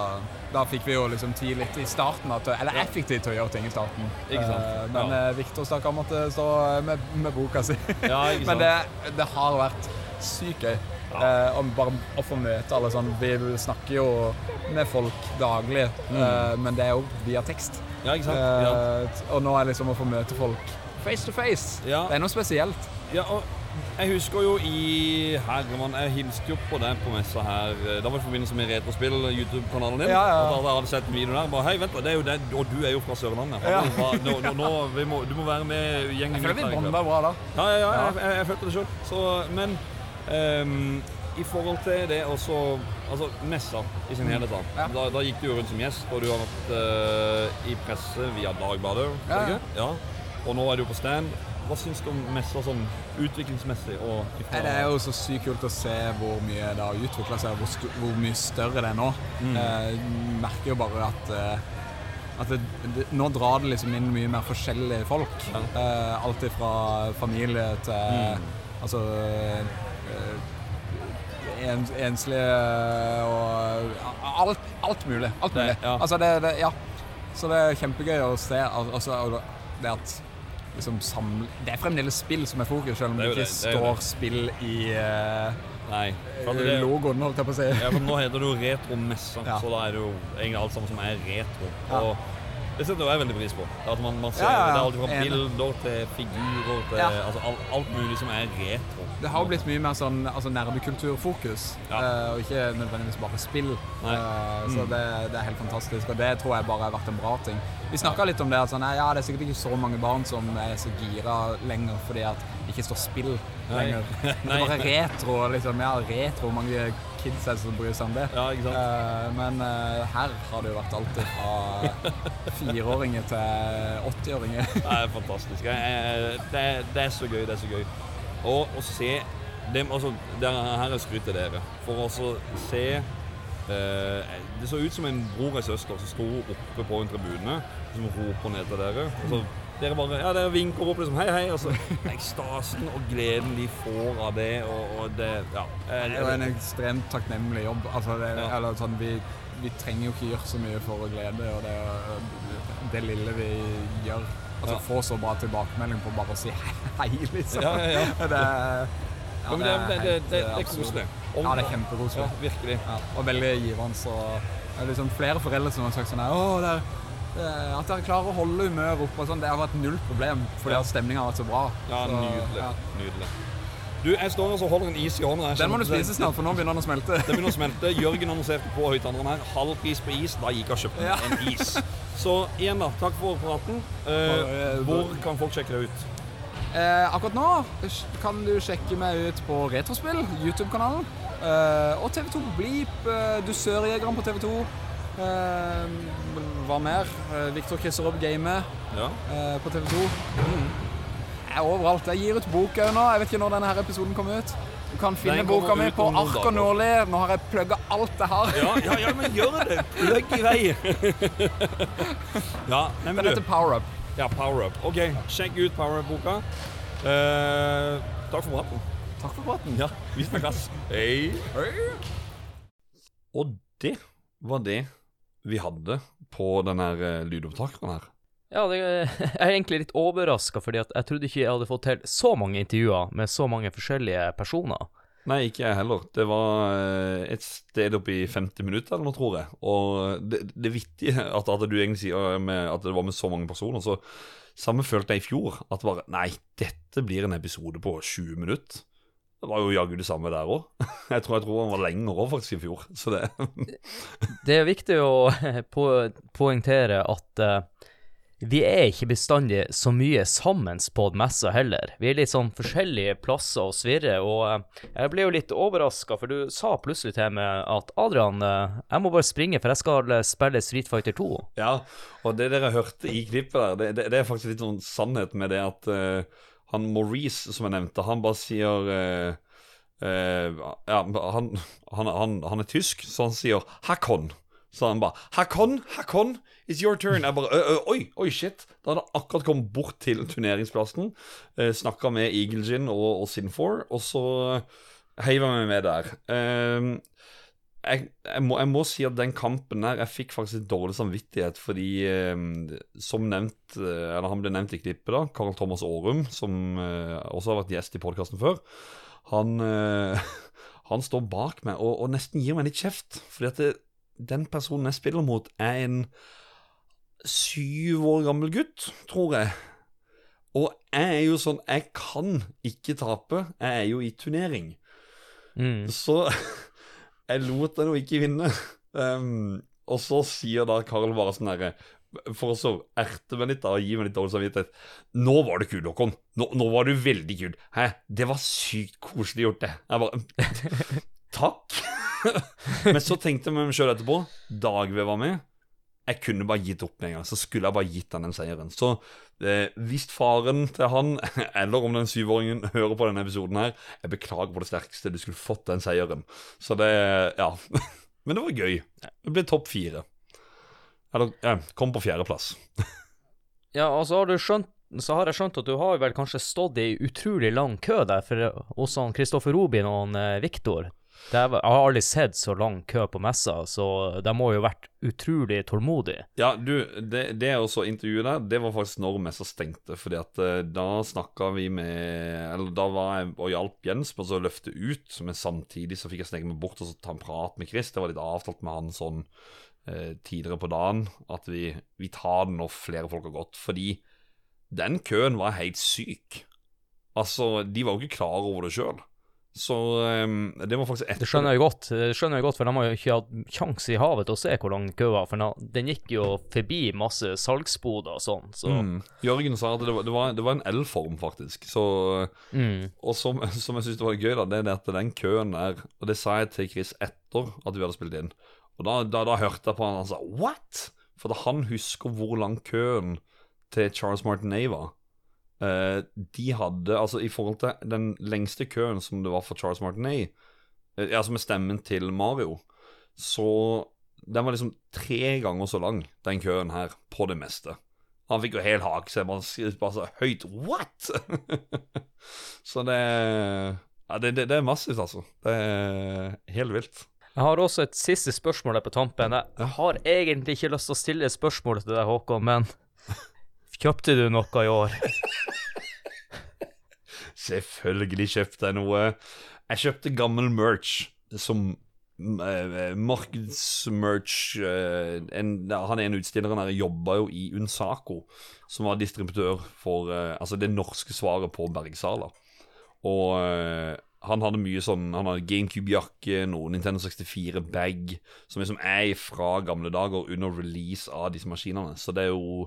da fikk vi jo liksom tid litt i starten, at, eller effektivt til å gjøre ting i starten. Eh, Men Ja. Viktor Victor stakkar måtte stå med, med boka si. Ja? Men det, det har vært sykt gøy. Eh, om bare å få møte alle sånn Vi snakker jo med folk daglig, Mm. eh, men det er jo via tekst. Ja, ikke sant? Eh, Ja. Og nå er liksom å få møte folk face to face. Ja. Det er noe spesielt. Ja, og jeg husker jo i Herremann Jeg hilste jo på deg på messa her. eh, Da var i forbindelse med Retrospill, YouTube-kanalen din. Ja, ja. At da hadde jeg sett en video der. Bare, Hei, vent da, det er jo det, og du er jo fra Sørlandet. Ja. Nå, nå, nå, vi må, du må være med gjengen. Jeg føler vi i bra da. Ja, ja, ja, jeg, jeg, jeg følte det sjøl. Men um, i forhold til det også Altså messa i sin Mm. helhet, da. da. Da gikk du jo rundt som gjest, og du har vært uh, i presse via Dagbladet. Ja, ja. ja. Og nå er du på stand. Hva syns du om messa sånn utviklingsmessig? Det er jo så sykt kult å se hvor mye det har utvikla seg, hvor, hvor mye større det er nå. Mm. Eh, merker jo bare at, eh, at det, det, nå drar det liksom inn mye mer forskjellige folk. Eh, alt fra familie til Mm. altså eh, en, enslige og alt, alt mulig. Alt Det- mulig. ja. Altså det, det, ja. Så det er kjempegøy å se al- altså, det at liksom samle Det er fremdeles spill som er fokus, selv om Det det, ikke det, det står spill i uh, Nei. logoen, holdt jeg på å si. Ja, for nå heter det jo Retromessa, Ja. så da er det jo egentlig alt sammen som er retro. Og det setter jeg veldig pris på. At man, man ser Ja, ja, ja. Det er alt fra bilder til figurer til altså, alt, alt mulig som er retro. Det har jo blitt mye mer sånn altså nerdekulturfokus, uh, og ikke nødvendigvis bare spill. Uh, Eh, så Mm. det, det er helt fantastisk, og det tror jeg bare har vært en bra ting. Vi snakka litt om det, at sånn, ja, det er sikkert ikke så mange barn som er så gira lenger fordi at det ikke står spill Nei. lenger. Det er bare retro. liksom, ja, retro, mange kids er det som bryr seg om det? Ja, ikke sant? Eh, men eh, her har det jo vært alt fra fireåringer til 80-åringer. Det er fantastisk. Det, er, det er så gøy, det er så gøy. Og å se dem, altså, det er- Her er skryt til dere. For å se eh, Det så ut som en bror og en søster som sto oppe på en tribune som roper ned til dere. Og så dere bare ja, dere vinker opp liksom hei, hei. Og så ekstasen og gleden de får av det. Og, og det Ja. Det er en ekstremt takknemlig jobb. Altså det, Ja. eller sånn, vi, vi trenger jo ikke gjøre så mye for å glede, og det, det lille vi gjør Altså Ja. Få så bra tilbakemelding på bare å si hei, liksom. Ja, ja, ja. Det, Ja, det er- det- det- det- eh, er absurd. koselig. Ja, det er kjempekoselig. Ja, virkelig. Ja, og veldig givende. Så det er liksom flere foreldre som har sagt sånn her, Å, det det er- at dere klarer å holde humøret oppe sånn, det har vært null problem, fordi Ja. stemninga har vært så bra. Ja, så, nydelig. ja. Nydelig. Du, jeg står og holder en is i hånda. Den må du spise snart, for nå begynner den å smelte. Det begynner å smelte. Jørgen annonserte på høyttaleren her. Halv pris på is. Da gikk jeg og kjøpte Ja. en is. Så igjen, da. Takk for praten. Eh, hvor kan folk sjekke deg ut? Eh, akkurat nå kan du sjekke meg ut på Retrospill, YouTube-kanalen. Eh, og TV2 Bleep, eh, Dusørjegeren på TV2. Eh, hva mer? Eh, Viktor opp Game Ja. eh, på TV2. Jeg er overalt. Jeg gir ut bok òg nå. Jeg vet ikke når denne her episoden kommer ut. Du kan finne boka mi på Ark og. Nordli. Nå har jeg plugga alt jeg har. Ja, ja, ja, men gjør det! Plugg i vei! ja, nei, men Den heter. Power Up. Ja, Power Up. OK, sjekk ut Power Up-boka. Eh, takk for praten. Takk for praten. Ja, vi snakkes. Hei. Og det var det vi hadde på denne eh, lydopptakeren her. Ja, det, jeg er egentlig litt overraska, fordi jeg trodde ikke jeg hadde fått til så mange intervjuer med så mange forskjellige personer. Nei, ikke jeg heller. Det var eh, et sted oppi 50 minutter eller noe, tror jeg. Og det, det vittige at, at du egentlig sier med, at det var med så mange personer, så samme følte jeg i fjor. At bare Nei, dette blir en episode på 20 minutter. Det var jo jaggu det samme der òg. Jeg tror jeg tror han var lenger òg, faktisk, i fjor. Så det Det er viktig å po poengtere at uh, vi er ikke bestandig så mye sammen på messa heller. Vi er litt sånn forskjellige plasser og svirre, og uh, jeg ble jo litt overraska, for du sa plutselig til meg at Adrian, uh, jeg må bare springe, for jeg skal spille Street Fighter 2. Ja, og det dere hørte i klippet der, det, det, det er faktisk litt sånn sannhet med det at han Maurice, som jeg nevnte, han bare sier eh, eh, Ja, han, han, han, han er tysk, så han sier 'Hakon'. Så han bare 'Hakon, Hakon, it's your turn'. Jeg bare «Ø, ø, Oi, oi, shit. Da hadde han akkurat kommet bort til turneringsplassen, eh, snakka med Eagle Gin og, og Sinfor, og så heiv jeg meg med der. Eh, jeg, jeg, må, jeg må si at den kampen der Jeg fikk faktisk litt dårlig samvittighet fordi eh, Som nevnt eh, Eller han ble nevnt i klippet, da. Karl Thomas Aarum, som eh, også har vært gjest i podkasten før. Han, eh, han står bak meg og, og nesten gir meg litt kjeft. Fordi at det, den personen jeg spiller mot, er en syv år gammel gutt, tror jeg. Og jeg er jo sånn Jeg kan ikke tape. Jeg er jo i turnering. Så jeg lot deg jo ikke vinne. Um, og så sier da Karl bare sånn herre For å erte meg litt da og gi meg litt dårlig samvittighet. Nå var du kul, Håkon. Nå, nå var du veldig kul. Hæ? Det var sykt koselig gjort, det. Jeg bare Takk. Men så tenkte jeg meg sjøl etterpå, Dagve var med. Jeg kunne bare gitt opp med en gang. Så skulle jeg bare gitt han den seieren. Så eh, hvis faren til han, eller om den syvåringen, hører på denne episoden her, jeg beklager på det sterkeste. Du skulle fått den seieren. Så det Ja. Men det var gøy. Det ble topp fire. Eller ja, kom på fjerdeplass. Ja, altså har du skjønt så har jeg skjønt at du har vel kanskje stått i utrolig lang kø der for hos han Kristoffer Robin og han eh, Viktor. Jeg har aldri sett så lang kø på messa, så de må jo vært utrolig tålmodige. Ja, du, det, det er også intervjuet der, det var faktisk når messa stengte. Fordi at eh, da snakka vi med Eller da var jeg og hjalp Jens med å løfte ut, men samtidig så fikk jeg sneke meg bort og så ta en prat med Chris. Det var litt avtalt med han sånn eh, tidligere på dagen, at vi, vi tar den når flere folk har gått. Fordi den køen var helt syk. Altså, de var jo ikke klar over det sjøl. Så um, det var faktisk etter Det skjønner jeg godt, skjønner jeg godt, for de har jo ikke hatt sjanse i havet til å se hvor lang kø var. For den- gikk jo forbi masse salgsboder og sånn, så Mm. Jørgen sa at det var, det var, det var en L-form, faktisk. Så, Mm. Og som, som jeg syns var gøy, da, det er at den køen der Og det sa jeg til Chris etter at vi hadde spilt inn. Og da, da, da hørte jeg på han, han sa 'what?' For han husker hvor lang køen til Charles Martinet var. Eh, de hadde, altså i forhold til den lengste køen som det var for Charles Martinet, uh, altså med stemmen til Mario, så den var liksom tre ganger så lang, den køen her, på det meste. Han fikk jo helt hake, så jeg bare bare så høyt What?! så det Ja, det, det, det er massivt, altså. Det er helt vilt. Jeg har også et siste spørsmål der på tampen. Jeg har egentlig ikke lyst til å stille spørsmål til deg, Håkon, men kjøpte du noe i år? Selvfølgelig kjøpte jeg noe. Jeg kjøpte gammel merch som uh, markedsmerch uh, Han ene utstilleren her jobba jo i Unsaco, som var distributør for uh, altså det norske svaret på Bergsala. Og, han hadde mye sånn Han hadde GameCube-jakke, noe Nintendo 64-bag, som liksom er fra gamle dager under release av disse maskinene. Så det er jo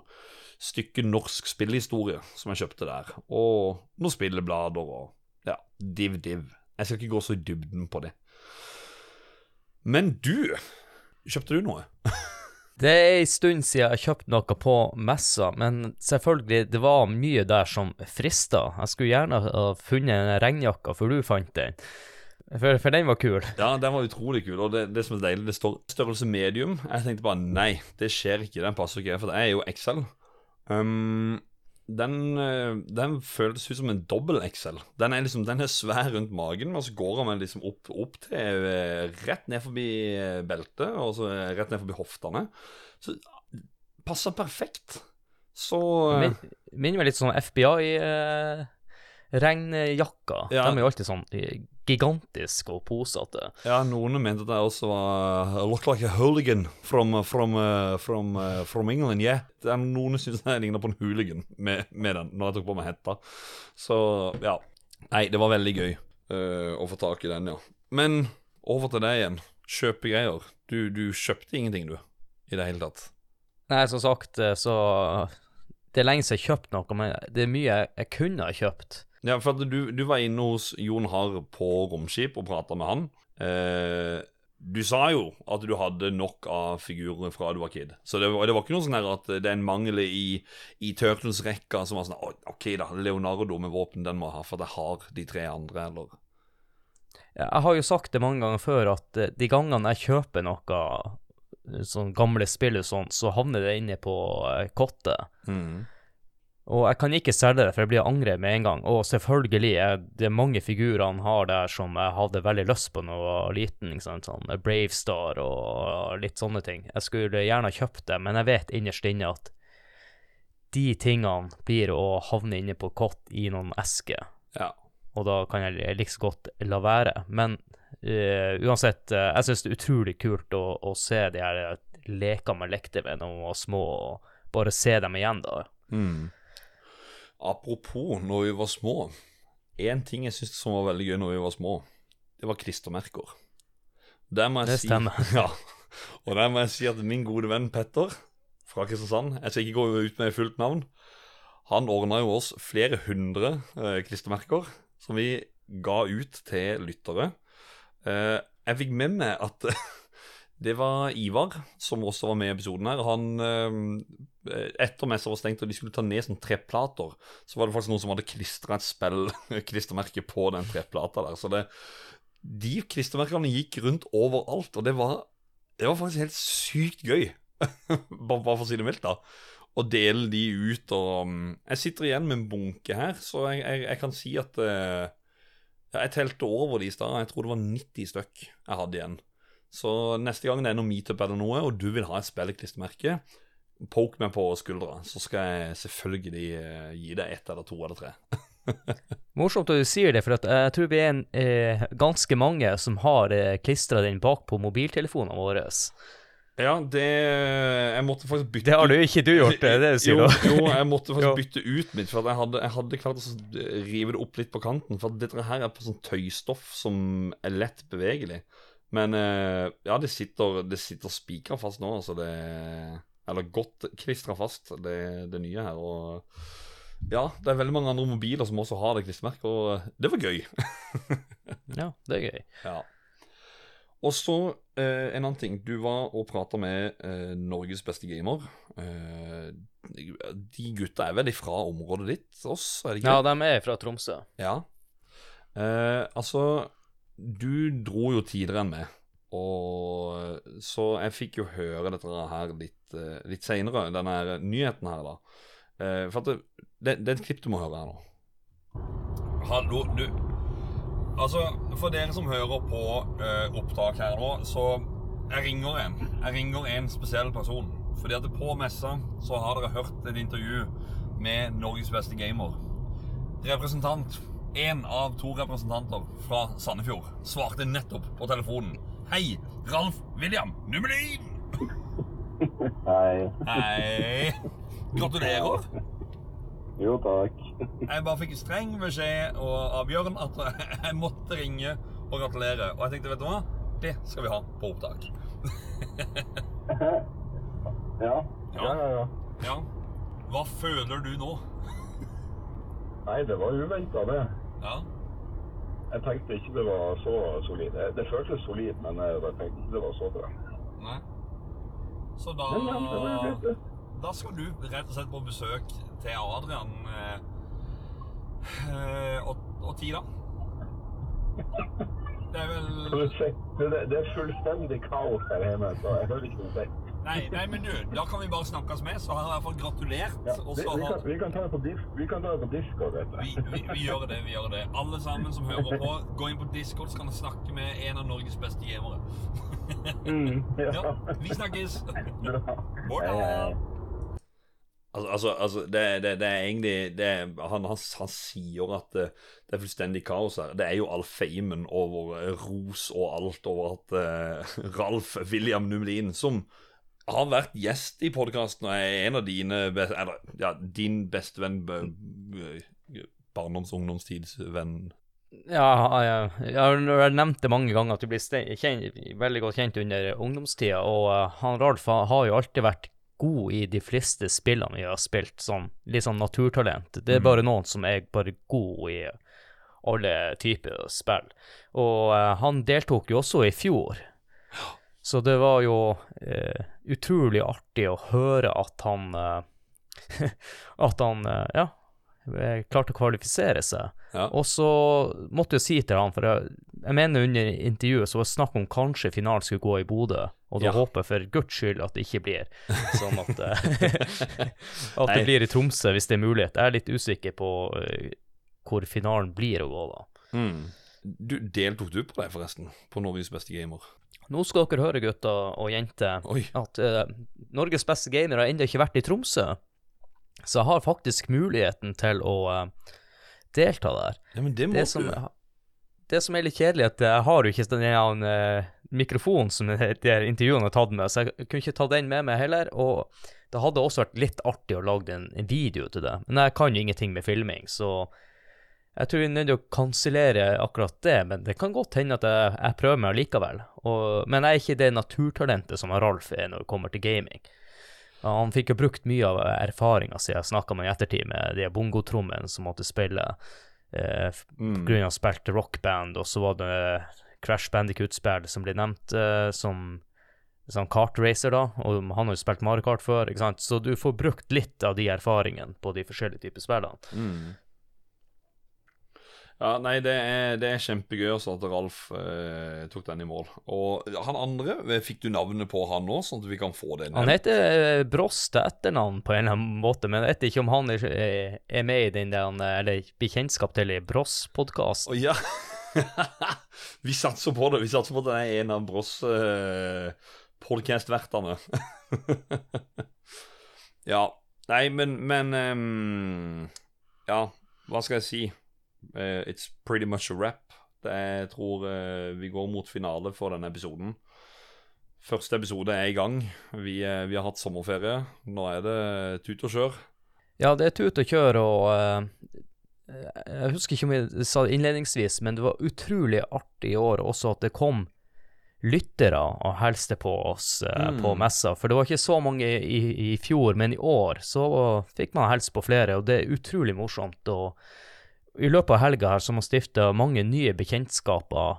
stykke norsk spillhistorie som jeg kjøpte der. Og noen spilleblader og ja, div-div. Jeg skal ikke gå så i dybden på det. Men du, kjøpte du noe? Det er en stund siden jeg kjøpte noe på messa, men selvfølgelig, det var mye der som frista. Jeg skulle gjerne ha funnet en regnjakka før du fant den, for, for den var kul. Ja, den var utrolig kul. Og det, det som er deilig, det står størrelse medium. Jeg tenkte bare nei, det skjer ikke. Den passer ikke, for det er jo XL. Um, den, eh, den føles ut som en dobbel XL. Den er liksom, den er svær rundt magen, men så går den liksom opp, opp til eh, rett ned forbi eh, beltet, og så rett ned forbi hoftene. Så passer perfekt. Så eh, Min, minner meg litt sånn FBI-regnjakka. Ja. De er jo alltid sånn eh, gigantiske og posete. Ja, noen mente jeg også var uh, look like a hooligan from, from, uh, from, uh, from England, yeah. Det er noen syns jeg ligner på en hooligan med, med den, når jeg tok på meg hetta. Så ja. Nei, det var veldig gøy uh, å få tak i den, ja. Men over til deg igjen. Kjøpegreier. Du, du kjøpte ingenting, du, i det hele tatt. Nei, som sagt, eh, så Det er lenge siden jeg har kjøpt noe, men det er mye jeg, jeg kunne ha kjøpt. Ja, for at du, du var inne hos Jon Harr på Romskip og prata med han. Eh, du sa jo at du hadde nok av figurer fra du var kid. Så det var, det var ikke noe sånn her at det er en mangel i, i Turtles-rekka som var sånn OK, da. Leonardo med våpen, den må jeg ha, for jeg har de tre andre, eller Jeg har jo sagt det mange ganger før at eh, de gangene jeg kjøper noe eh, sånn gamle spill og sånn, så havner det inne på eh, kottet. Mm. Og jeg kan ikke selge det, for jeg blir angre med en gang. Og selvfølgelig, jeg, det er mange figurer han har der som jeg hadde veldig lyst på da jeg var liten. Ikke sant? Sånn Bravestar og litt sånne ting. Jeg skulle gjerne ha kjøpt det, men jeg vet innerst inne at de tingene blir å havne inne på kott i noen esker. Ja. Og da kan jeg like så godt la være. Men uh, uansett, uh, jeg syns det er utrolig kult å, å se de her lekene man lekte med da man var små, og bare se dem igjen, da. Mm. Apropos når vi var små. Én ting jeg syntes som var veldig gøy når vi var små, det var klistremerker. Det si, stemmer. Ja. Og der må jeg si at min gode venn Petter fra Kristiansand Jeg skal ikke gå ut med fullt navn. Han ordna jo oss flere hundre eh, klistremerker som vi ga ut til lyttere. Eh, jeg fikk med meg at det var Ivar, som også var med i episoden her. Han, eh, etter messa var stengt og de skulle ta ned sånn treplater, så var det faktisk noen som hadde klistra et spill, klistremerke på den treplata der. Så det, de klistremerkene gikk rundt overalt, og det var, det var faktisk helt sykt gøy. bare for å si det mildt, da. Å dele de ut og um, Jeg sitter igjen med en bunke her, så jeg, jeg, jeg kan si at eh, ja, Jeg telte over de i stad. Jeg tror det var 90 stykk jeg hadde igjen. Så neste gang det er noe meetup eller noe, og du vil ha et spilleklistremerke, poke meg på skuldra, så skal jeg selvfølgelig eh, gi deg ett eller to eller tre. Morsomt at du sier det, for at jeg tror vi er en, eh, ganske mange som har eh, klistra den bak på mobiltelefonene våre. Ja, det Jeg måtte faktisk bytte Det har du ikke du gjort, det er det du sier jo, jo, jeg måtte faktisk bytte ut mitt, for jeg hadde, jeg hadde klart å rive det opp litt på kanten. For dette her er på sånn tøystoff som er lett bevegelig. Men eh, ja, det sitter, det sitter spikra fast nå, altså det Eller godt klistra fast, det, det nye her. Og ja, det er veldig mange andre mobiler som også har det klistremerket, og det var gøy. Ja, det er gøy. Ja. Og så eh, en annen ting. Du var og prata med eh, Norges beste gamer. Eh, de gutta er vel fra området ditt oss, er det ikke? Ja, de er fra Tromsø. Ja. Eh, altså, du dro jo tidligere enn meg. Og Så jeg fikk jo høre dette her litt, eh, litt seinere, denne nyheten her, da. Eh, for at det, det, det er et klipp du må høre her nå. Hallo, du Altså, for dere som hører på uh, opptak her nå, så jeg ringer en. Jeg ringer en spesiell person. Fordi at på messa så har dere hørt et intervju med Norges beste gamer. Representant, én av to representanter fra Sandefjord, svarte nettopp på telefonen. Hei, Ralf William Nummelin! Hei. Hei. Gratulerer. Jo, takk. Jeg bare fikk streng beskjed av Bjørn at jeg måtte ringe og gratulere. Og jeg tenkte, vet du hva? Det skal vi ha på opptak. Ja. Ja, ja, ja. Ja. Hva føler du nå? Nei, det var uventa, det. Ja. Jeg tenkte ikke det var så solid. Det, føltes solid, men jeg, tenkte ikke det var så bra. Nei. Så da Men, men, det det. Da skal du rett og slett på besøk til Adrian eh, eh, og, og Tida. Det er vel Det, er fullstendig kaos her hjemme, så jeg hører ikke noe. Nei, nei, men du, da kan vi bare snakkes med, så har jeg i hvert fall gratulert. Ja, vi, vi, kan, vi kan ta det på disk, vi kan ta det på Discord, vi, vi, vi gjør det, vi gjør det. Alle sammen som hører på, gå inn på Discord, så kan du snakke med en av Norges beste gamere. Mm, ja. vi snakkes. Bra. Altså, altså, altså det, det, det er egentlig det er, han, han, han sier at det, det er fullstendig kaos her. Det er jo all famen over eh, ros og alt over at uh, Ralf William Numelin, som har vært gjest i podkasten og er en av dine best, Eller ja, din bestevenn Barndoms- og ungdomstidsvenn. Ja, jeg, jeg har nevnt det mange ganger at du blir kjent, veldig godt kjent under ungdomstida, og uh, han Ralf har jo alltid vært god i de fleste spillene vi har spilt, sånn litt sånn naturtalent. Det er Mhm. bare noen som er bare god i alle typer spill. Og uh, han deltok jo også i fjor. Så det var jo eh, utrolig artig å høre at han eh, At han, eh, ja, eh, klarte å kvalifisere seg. Og så måtte jeg si til han, for jeg, jeg mener under intervjuet så var det snakk om kanskje finalen skulle gå i Bodø, og da Ja. håper jeg for guds skyld at det ikke blir sånn at, eh, at det blir i Tromsø hvis det er mulighet. Jeg er litt usikker på eh, hvor finalen blir å gå da. Mm. Du, deltok du på det, forresten? På Norges beste gamer? Nå skal dere høre, gutter og jenter, at uh, Norges beste gamer har ennå ikke vært i Tromsø. Så jeg har faktisk muligheten til å uh, delta der. Ja, men det må som, du. Det som er litt kjedelig, er at jeg har jo ikke den her, eh, mikrofonen som de intervjuene har tatt med, så jeg kunne ikke ta den med meg heller. Og det hadde også vært litt artig å lage en, en video til det, men jeg kan jo ingenting med filming, så jeg tror vi er nødt til å kansellere akkurat det, men det kan godt hende at jeg, jeg prøver meg likevel. Og, men jeg er ikke det naturtalentet som Ralf er når det kommer til gaming. Han fikk jo brukt mye av erfaringa si, jeg snakka med i ettertid, med de bongotrommene som måtte spille, eh, Mm. han spilte rockband, og så var det Crash Bandicoot-spill som ble nevnt eh, som sånn kartracer, da, og han har jo spilt Mario Kart før, ikke sant, så du får brukt litt av de erfaringene på de forskjellige typer spillene. Mm. Ja, nei, det er, det er kjempegøy også at Ralf eh, tok den i mål. Og han andre, eh, fikk du navnet på han nå, sånn at vi kan få det Han heter eh, Bross til etternavn på en eller annen måte, men jeg vet ikke om han er, er- er med i den der, eh, eller blir kjennskap til i Bross-podkasten. Oh, ja. vi satser på det. Vi satser på at det er en av Bross eh, podcast-vertene. ja. Nei, men, men um, Ja, hva skal jeg si? Eh, it's pretty much a wrap. Det er, jeg tror uh, vi går mot finale for denne episoden. Første episode er i gang. Vi, uh, vi har hatt sommerferie. Nå er det tut og kjør. Ja, det er tut og kjør, og jeg husker ikke om jeg sa det innledningsvis, men det var utrolig artig i år også at det kom lyttere og hilste på oss eh, Mm. på messa. For det var ikke så mange i, i fjor, men i år så fikk man hilse på flere, og det er utrolig morsomt. Og i løpet av helga her så har man stifta mange nye bekjentskaper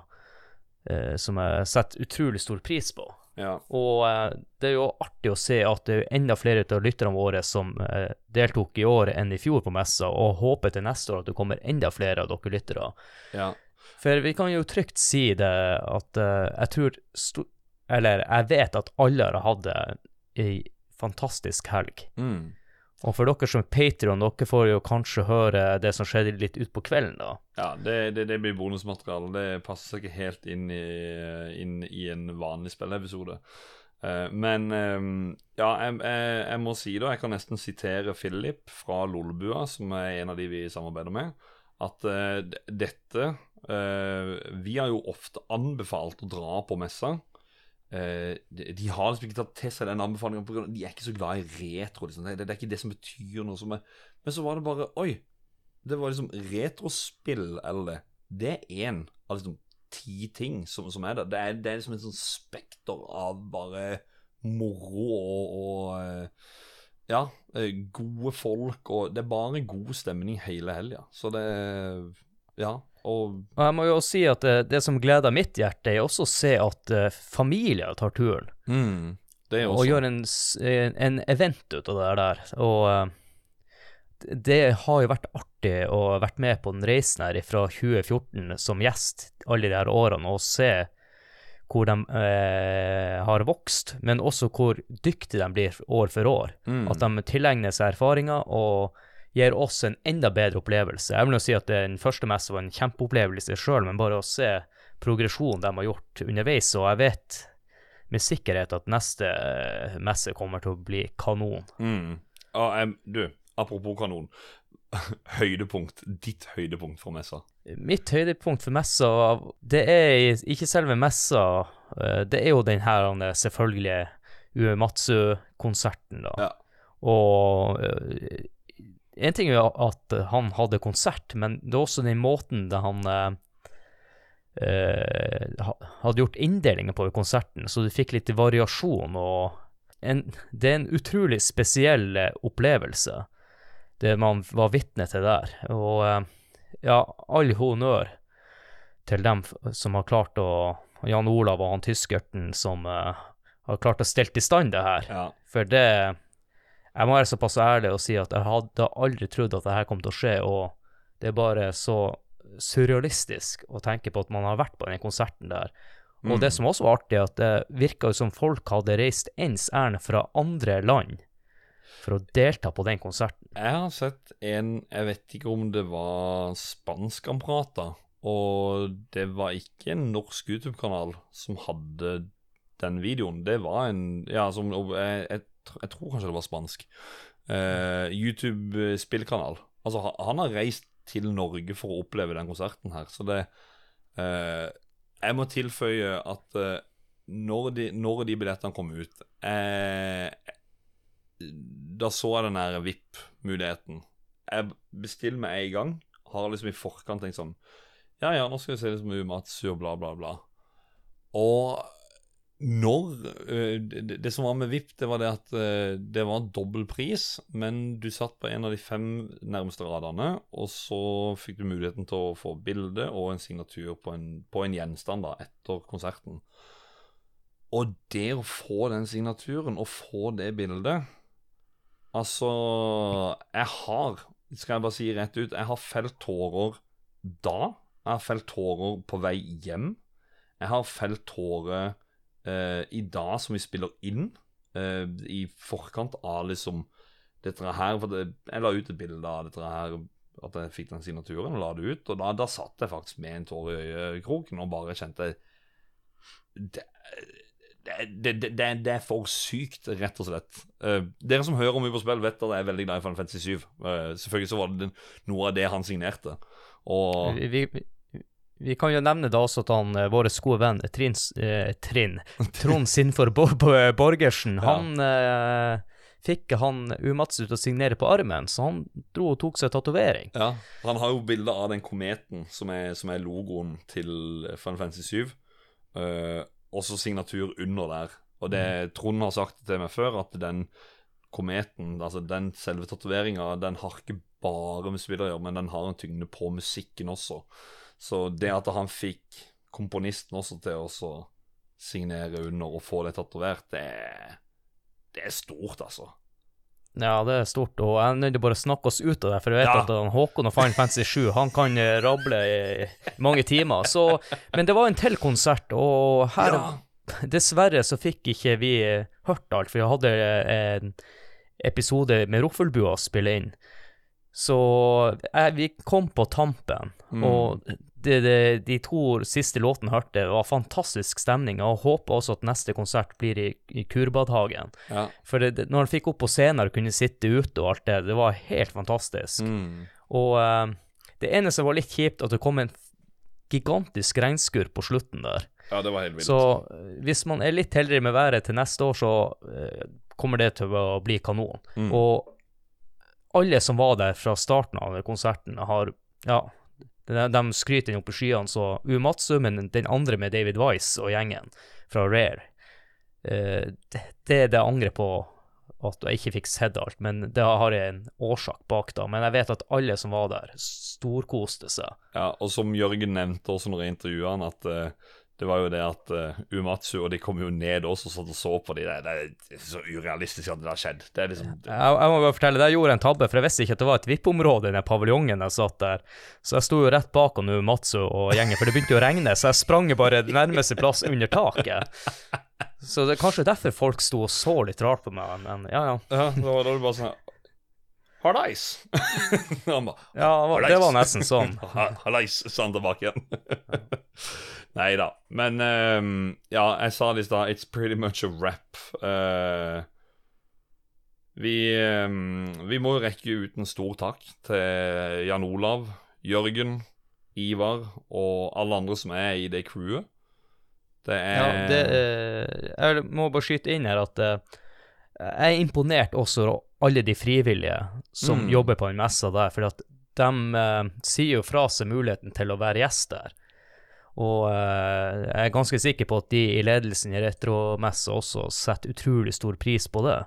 eh, som jeg setter utrolig stor pris på. Ja. Og eh, det er jo artig å se at det er enda flere av lytterne våre som eh, deltok i år enn i fjor på messa, og håper til neste år at det kommer enda flere av dere lyttere. Ja. For vi kan jo trygt si det at eh, jeg tror Eller jeg vet at alle har hatt ei fantastisk helg. Mm. Og for dere som er Patrion, dere får jo kanskje høre det som skjedde litt utpå kvelden, da. Ja, det, det, det blir bonusmateriale. Det passer ikke helt inn i, inn i en vanlig spilleepisode. Uh, men um, ja, jeg, jeg, jeg må si da, jeg kan nesten sitere Philip fra Lolbua, som er en av de vi samarbeider med, at uh, dette uh, Vi har jo ofte anbefalt å dra på messa de, de har liksom ikke tatt til seg den anbefalingen. På grunn av, de er ikke så glad i retro. Liksom. Det, er ikke det som betyr noe. Som er, men så var det bare Oi! Det var liksom retrospill, eller det. Det er én av liksom ti ting som, som er der. Det er, det er liksom et sånn spekter av bare moro og, og eh, Ja, eh, gode folk, og det er bare god stemning hele helga. Så det Ja. Og Og jeg må jo også si at det, det som gleder mitt hjerte, er også å se at uh, familier tar turen. Mm, det er og gjør en, en, en event ut av det der. Og uh, det har jo vært artig å ha vært med på den reisen her fra 2014 som gjest alle de her årene, og se hvor de eh, har vokst, men også hvor dyktige de blir år for år. Mm. At de tilegner seg erfaringer og gir oss en enda bedre opplevelse. Jeg vil jo si at den første messa var en kjempeopplevelse sjøl, men bare å se progresjonen de har gjort underveis, og jeg vet med sikkerhet at neste eh, messe kommer til å bli kanon. Mm. Ah, um, du, apropos kanon. høydepunkt. Ditt høydepunkt for messa. Mitt høydepunkt for messa, det er ikke selve messa, eh, det er jo den her eh, selvfølgelige Uematsu-konserten, da. Og eh, en ting er at han hadde konsert, men det er også den måten da han eh, eh, hadde gjort inndelinger på i konserten, så du fikk litt variasjon, og en, det er en utrolig spesiell eh, opplevelse, det man var vitne til der. Og eh, ja, all honnør til dem som har klart å Jan Olav og han tyskerten som eh, har klart å stelle i stand det her. For det Jeg må være såpass ærlig og si at jeg hadde aldri trodd at det her kom til å skje, og det er bare så surrealistisk å tenke på at man har vært på den konserten der. Og Mm. det som også var artig, at det virka som folk hadde reist ens ærend fra andre land for å delta på den konserten. Jeg har sett en Jeg vet ikke om det var spansk han og det var ikke en norsk YouTube-kanal som hadde den videoen. Det var en Ja, som Jeg, jeg, jeg tror kanskje det var spansk. Eh, YouTube-spillkanal. Altså, han har reist til Norge for å oppleve den konserten her, så det eh, Jeg må tilføye at eh, når, de, når de billettene kom ut da så jeg den der VIP-muligheten. Jeg bestiller med en gang. Har liksom i forkant tenkt sånn Ja, ja, nå skal vi se liksom Umatsu og bla, bla, bla. Og når øh, det, som var med VIP, det var det at øh, det var dobbel pris, men du satt på en av de fem nærmeste radene, og så fikk du muligheten til å få bilde og en signatur på en, på en gjenstand da, etter konserten. Og det å få den signaturen og få det bildet Altså, jeg har, skal jeg bare si rett ut, jeg har felt tårer da. Jeg har felt tårer på vei hjem. Jeg har felt tårer eh, i dag som vi spiller inn, eh, i forkant av liksom dette her. For det, jeg la ut et bilde av dette her, at jeg fikk den signaturen, og la det ut. Og da, da satt jeg faktisk med en tår i øyekroken og bare kjente det, det, det, det, er for sykt, rett og slett. Uh, dere som hører om på spill, vet at jeg er veldig glad i Final Fantasy 7. Uh, selvfølgelig så var det noe av det han signerte. Og Vi, vi, vi kan jo nevne da også at han, eh, vår gode venn Trinn, eh, Trin, Trond Sinfor Bo Borgersen, Ja. han eh, fikk han Umatsu til å signere på armen, så han dro og tok seg tatovering. Ja, Han har jo bilde av den kometen som er, som er logoen til Final Fantasy 7. Uh, også signatur under der. Og det Trond har sagt til meg før, at den kometen, altså den selve tatoveringa, den har ikke bare med spill å gjøre, men den har en tyngde på musikken også. Så det at han fikk komponisten også til å signere under og få det tatovert, det, det er stort, altså. Ja, det er stort, og jeg er nødt til bare å snakke oss ut av det, for jeg vet Ja. at han Håkon og Final Fantasy 7, han kan eh, rable i mange timer. Så, men det var en til konsert, og her Dessverre så fikk ikke vi eh, hørt alt, for vi hadde eh, en episode med Roffelbua å spille inn. Så jeg, vi kom på tampen, Mm. og det, de, de to siste låtene hørte, hørte, var fantastisk stemning. Og håper også at neste konsert blir i, i Kurbadhagen. Ja. For det, det, når han fikk opp på scenen og kunne sitte ute og alt det, det var helt fantastisk. Mm. Og uh, det eneste som var litt kjipt, at det kom en gigantisk regnskur på slutten der. Ja, det var helt vilt. Så eh, hvis man er litt heldig med været til neste år, så uh, kommer det til å bli kanon. Mm. Og alle som var der fra starten av konserten, har Ja, de, skryter den opp i skyene, så Umatsu, men den andre med David Wise og gjengen fra Rare, eh, det, det det angrer på at jeg ikke fikk sett alt, men det har jeg en årsak bak da. Men jeg vet at alle som var der, storkoste seg. Ja, og som Jørgen nevnte også når jeg intervjuet han, at eh, det var jo det at uh, Umatsu og de kom jo ned også og satt og så på de der. Det er så urealistisk at det har skjedd. Det er liksom Jeg, jeg må bare fortelle, der gjorde jeg en tabbe, for jeg visste ikke at det var et VIP-område i den paviljongen jeg satt der. Så jeg sto jo rett bak han Umatsu og gjengen, for det begynte jo å regne, så jeg sprang jo bare nærmeste plass under taket. Så det er kanskje derfor folk sto og så litt rart på meg, men ja, ja. Ja, da var det bare sånn Hardais! Han ba, Ja, det var- det var nesten sånn. Ha- Hallais, sa han tilbake igjen. Nei da. Men um, ja, jeg sa det i stad. It's pretty much a wrap. Uh, vi, um, vi må jo rekke ut en stor takk til Jan Olav, Jørgen, Ivar og alle andre som er i det crewet. Det er Ja, det, uh, jeg må bare skyte inn her at uh, jeg er imponert også av alle de frivillige som Mm. jobber på den messa der, for at de eh, sier jo fra seg muligheten til å være gjest der. Og eh, jeg er ganske sikker på at de i ledelsen i Retromessa også setter utrolig stor pris på det.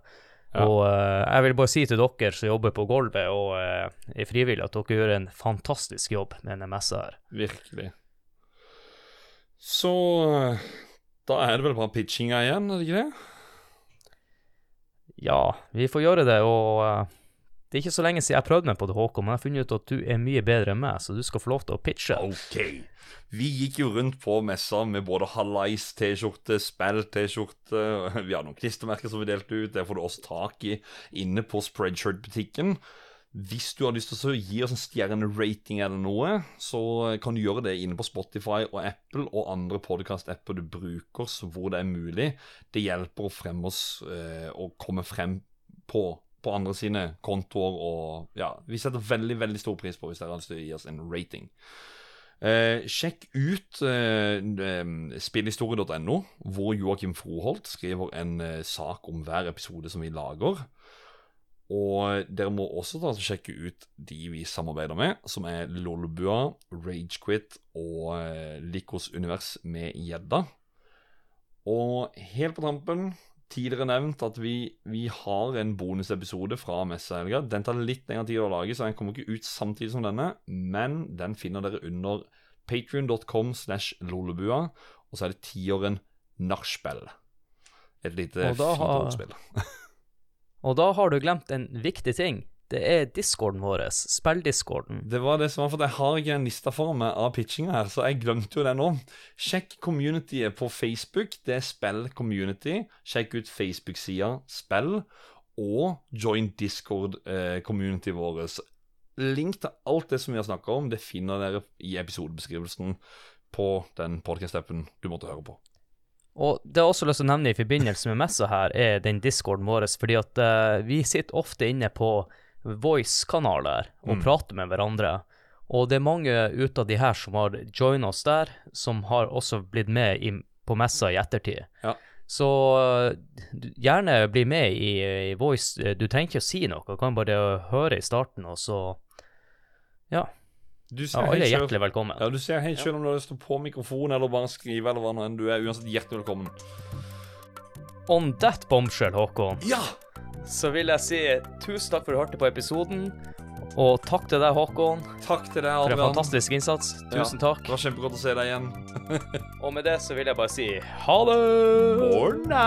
Ja. Og eh, jeg vil bare si til dere som jobber på gulvet og eh, er frivillige, at dere gjør en fantastisk jobb med denne messa her. Virkelig. Så eh, da er det vel bare pitchinga igjen, er det ikke det? Ja, vi får gjøre det, og uh, det er ikke så lenge siden jeg prøvde meg på det, Håkon, men jeg har funnet ut at du er mye bedre enn meg, så du skal få lov til å pitche. Ok. Vi gikk jo rundt på messa med både Hallais T-skjorte, Spell T-skjorte, Vi har noen klistremerker som vi delte ut. Det får du også tak i inne på Spreadshirt-butikken. Hvis du har lyst til å gi oss en stjernerating eller noe, så kan du gjøre det inne på Spotify og Apple og andre podcast-apper du bruker, så hvor det er mulig. Det hjelper å fremme oss eh, komme frem på, på andre sine kontoer. Og ja, vi setter veldig, veldig stor pris på hvis dere har lyst til å gi oss en rating. Eh, sjekk ut eh, spillhistorie.no, hvor Joakim Froholt skriver en eh, sak om hver episode som vi lager. Og dere må også da sjekke ut de vi samarbeider med, som er Lolbua, Ragequit og eh, Likos univers med gjedda. Og helt på tampen, tidligere nevnt at vi, vi har en bonusepisode fra messehelga. Den tar litt lengre tid å lage, så den kommer ikke ut samtidig som denne. Men den finner dere under patrion.com slash lolebua, og så er det tiåren nachspiel. Et lite fint har- ordspill. Og da har du glemt en viktig ting. Det er discorden vår, spilldiscorden. Det var det som var, for jeg har ikke en lista for meg av pitchinga her, så jeg glemte jo det nå. Sjekk communityet på Facebook, det er Spill Community. Sjekk ut Facebook-sida Spill, og join Discord-communityet vår. Link til alt det som vi har snakka om, det finner dere i episodebeskrivelsen på den podcast-appen du måtte høre på. Og det jeg også lyst til å nevne i forbindelse med messa her, er den discorden vår, fordi at uh, vi sitter ofte inne på voice-kanaler og Mm. prater med hverandre. Og det er mange ut av de her som har joina oss der, som har også blitt med i, på messa i ettertid. Ja. Så eh, gjerne bli med i, i voice. Du trenger ikke å si noe, du kan bare høre i starten, og så Ja. Du Ja, alle er hjertelig velkommen. Ja, du ser helt selv om du har lyst til å på mikrofon eller bare skrive eller hva nå enn du er. Uansett hjertelig velkommen. On that bombshell, Håkon, Ja! så vil jeg si tusen takk for at du hørte på episoden. Og takk til deg, Håkon, Takk til deg, for en Adrian. fantastisk innsats. Tusen Ja, takk. Det var kjempegodt å se deg igjen. Og med det så vil jeg bare si ha det! Morna!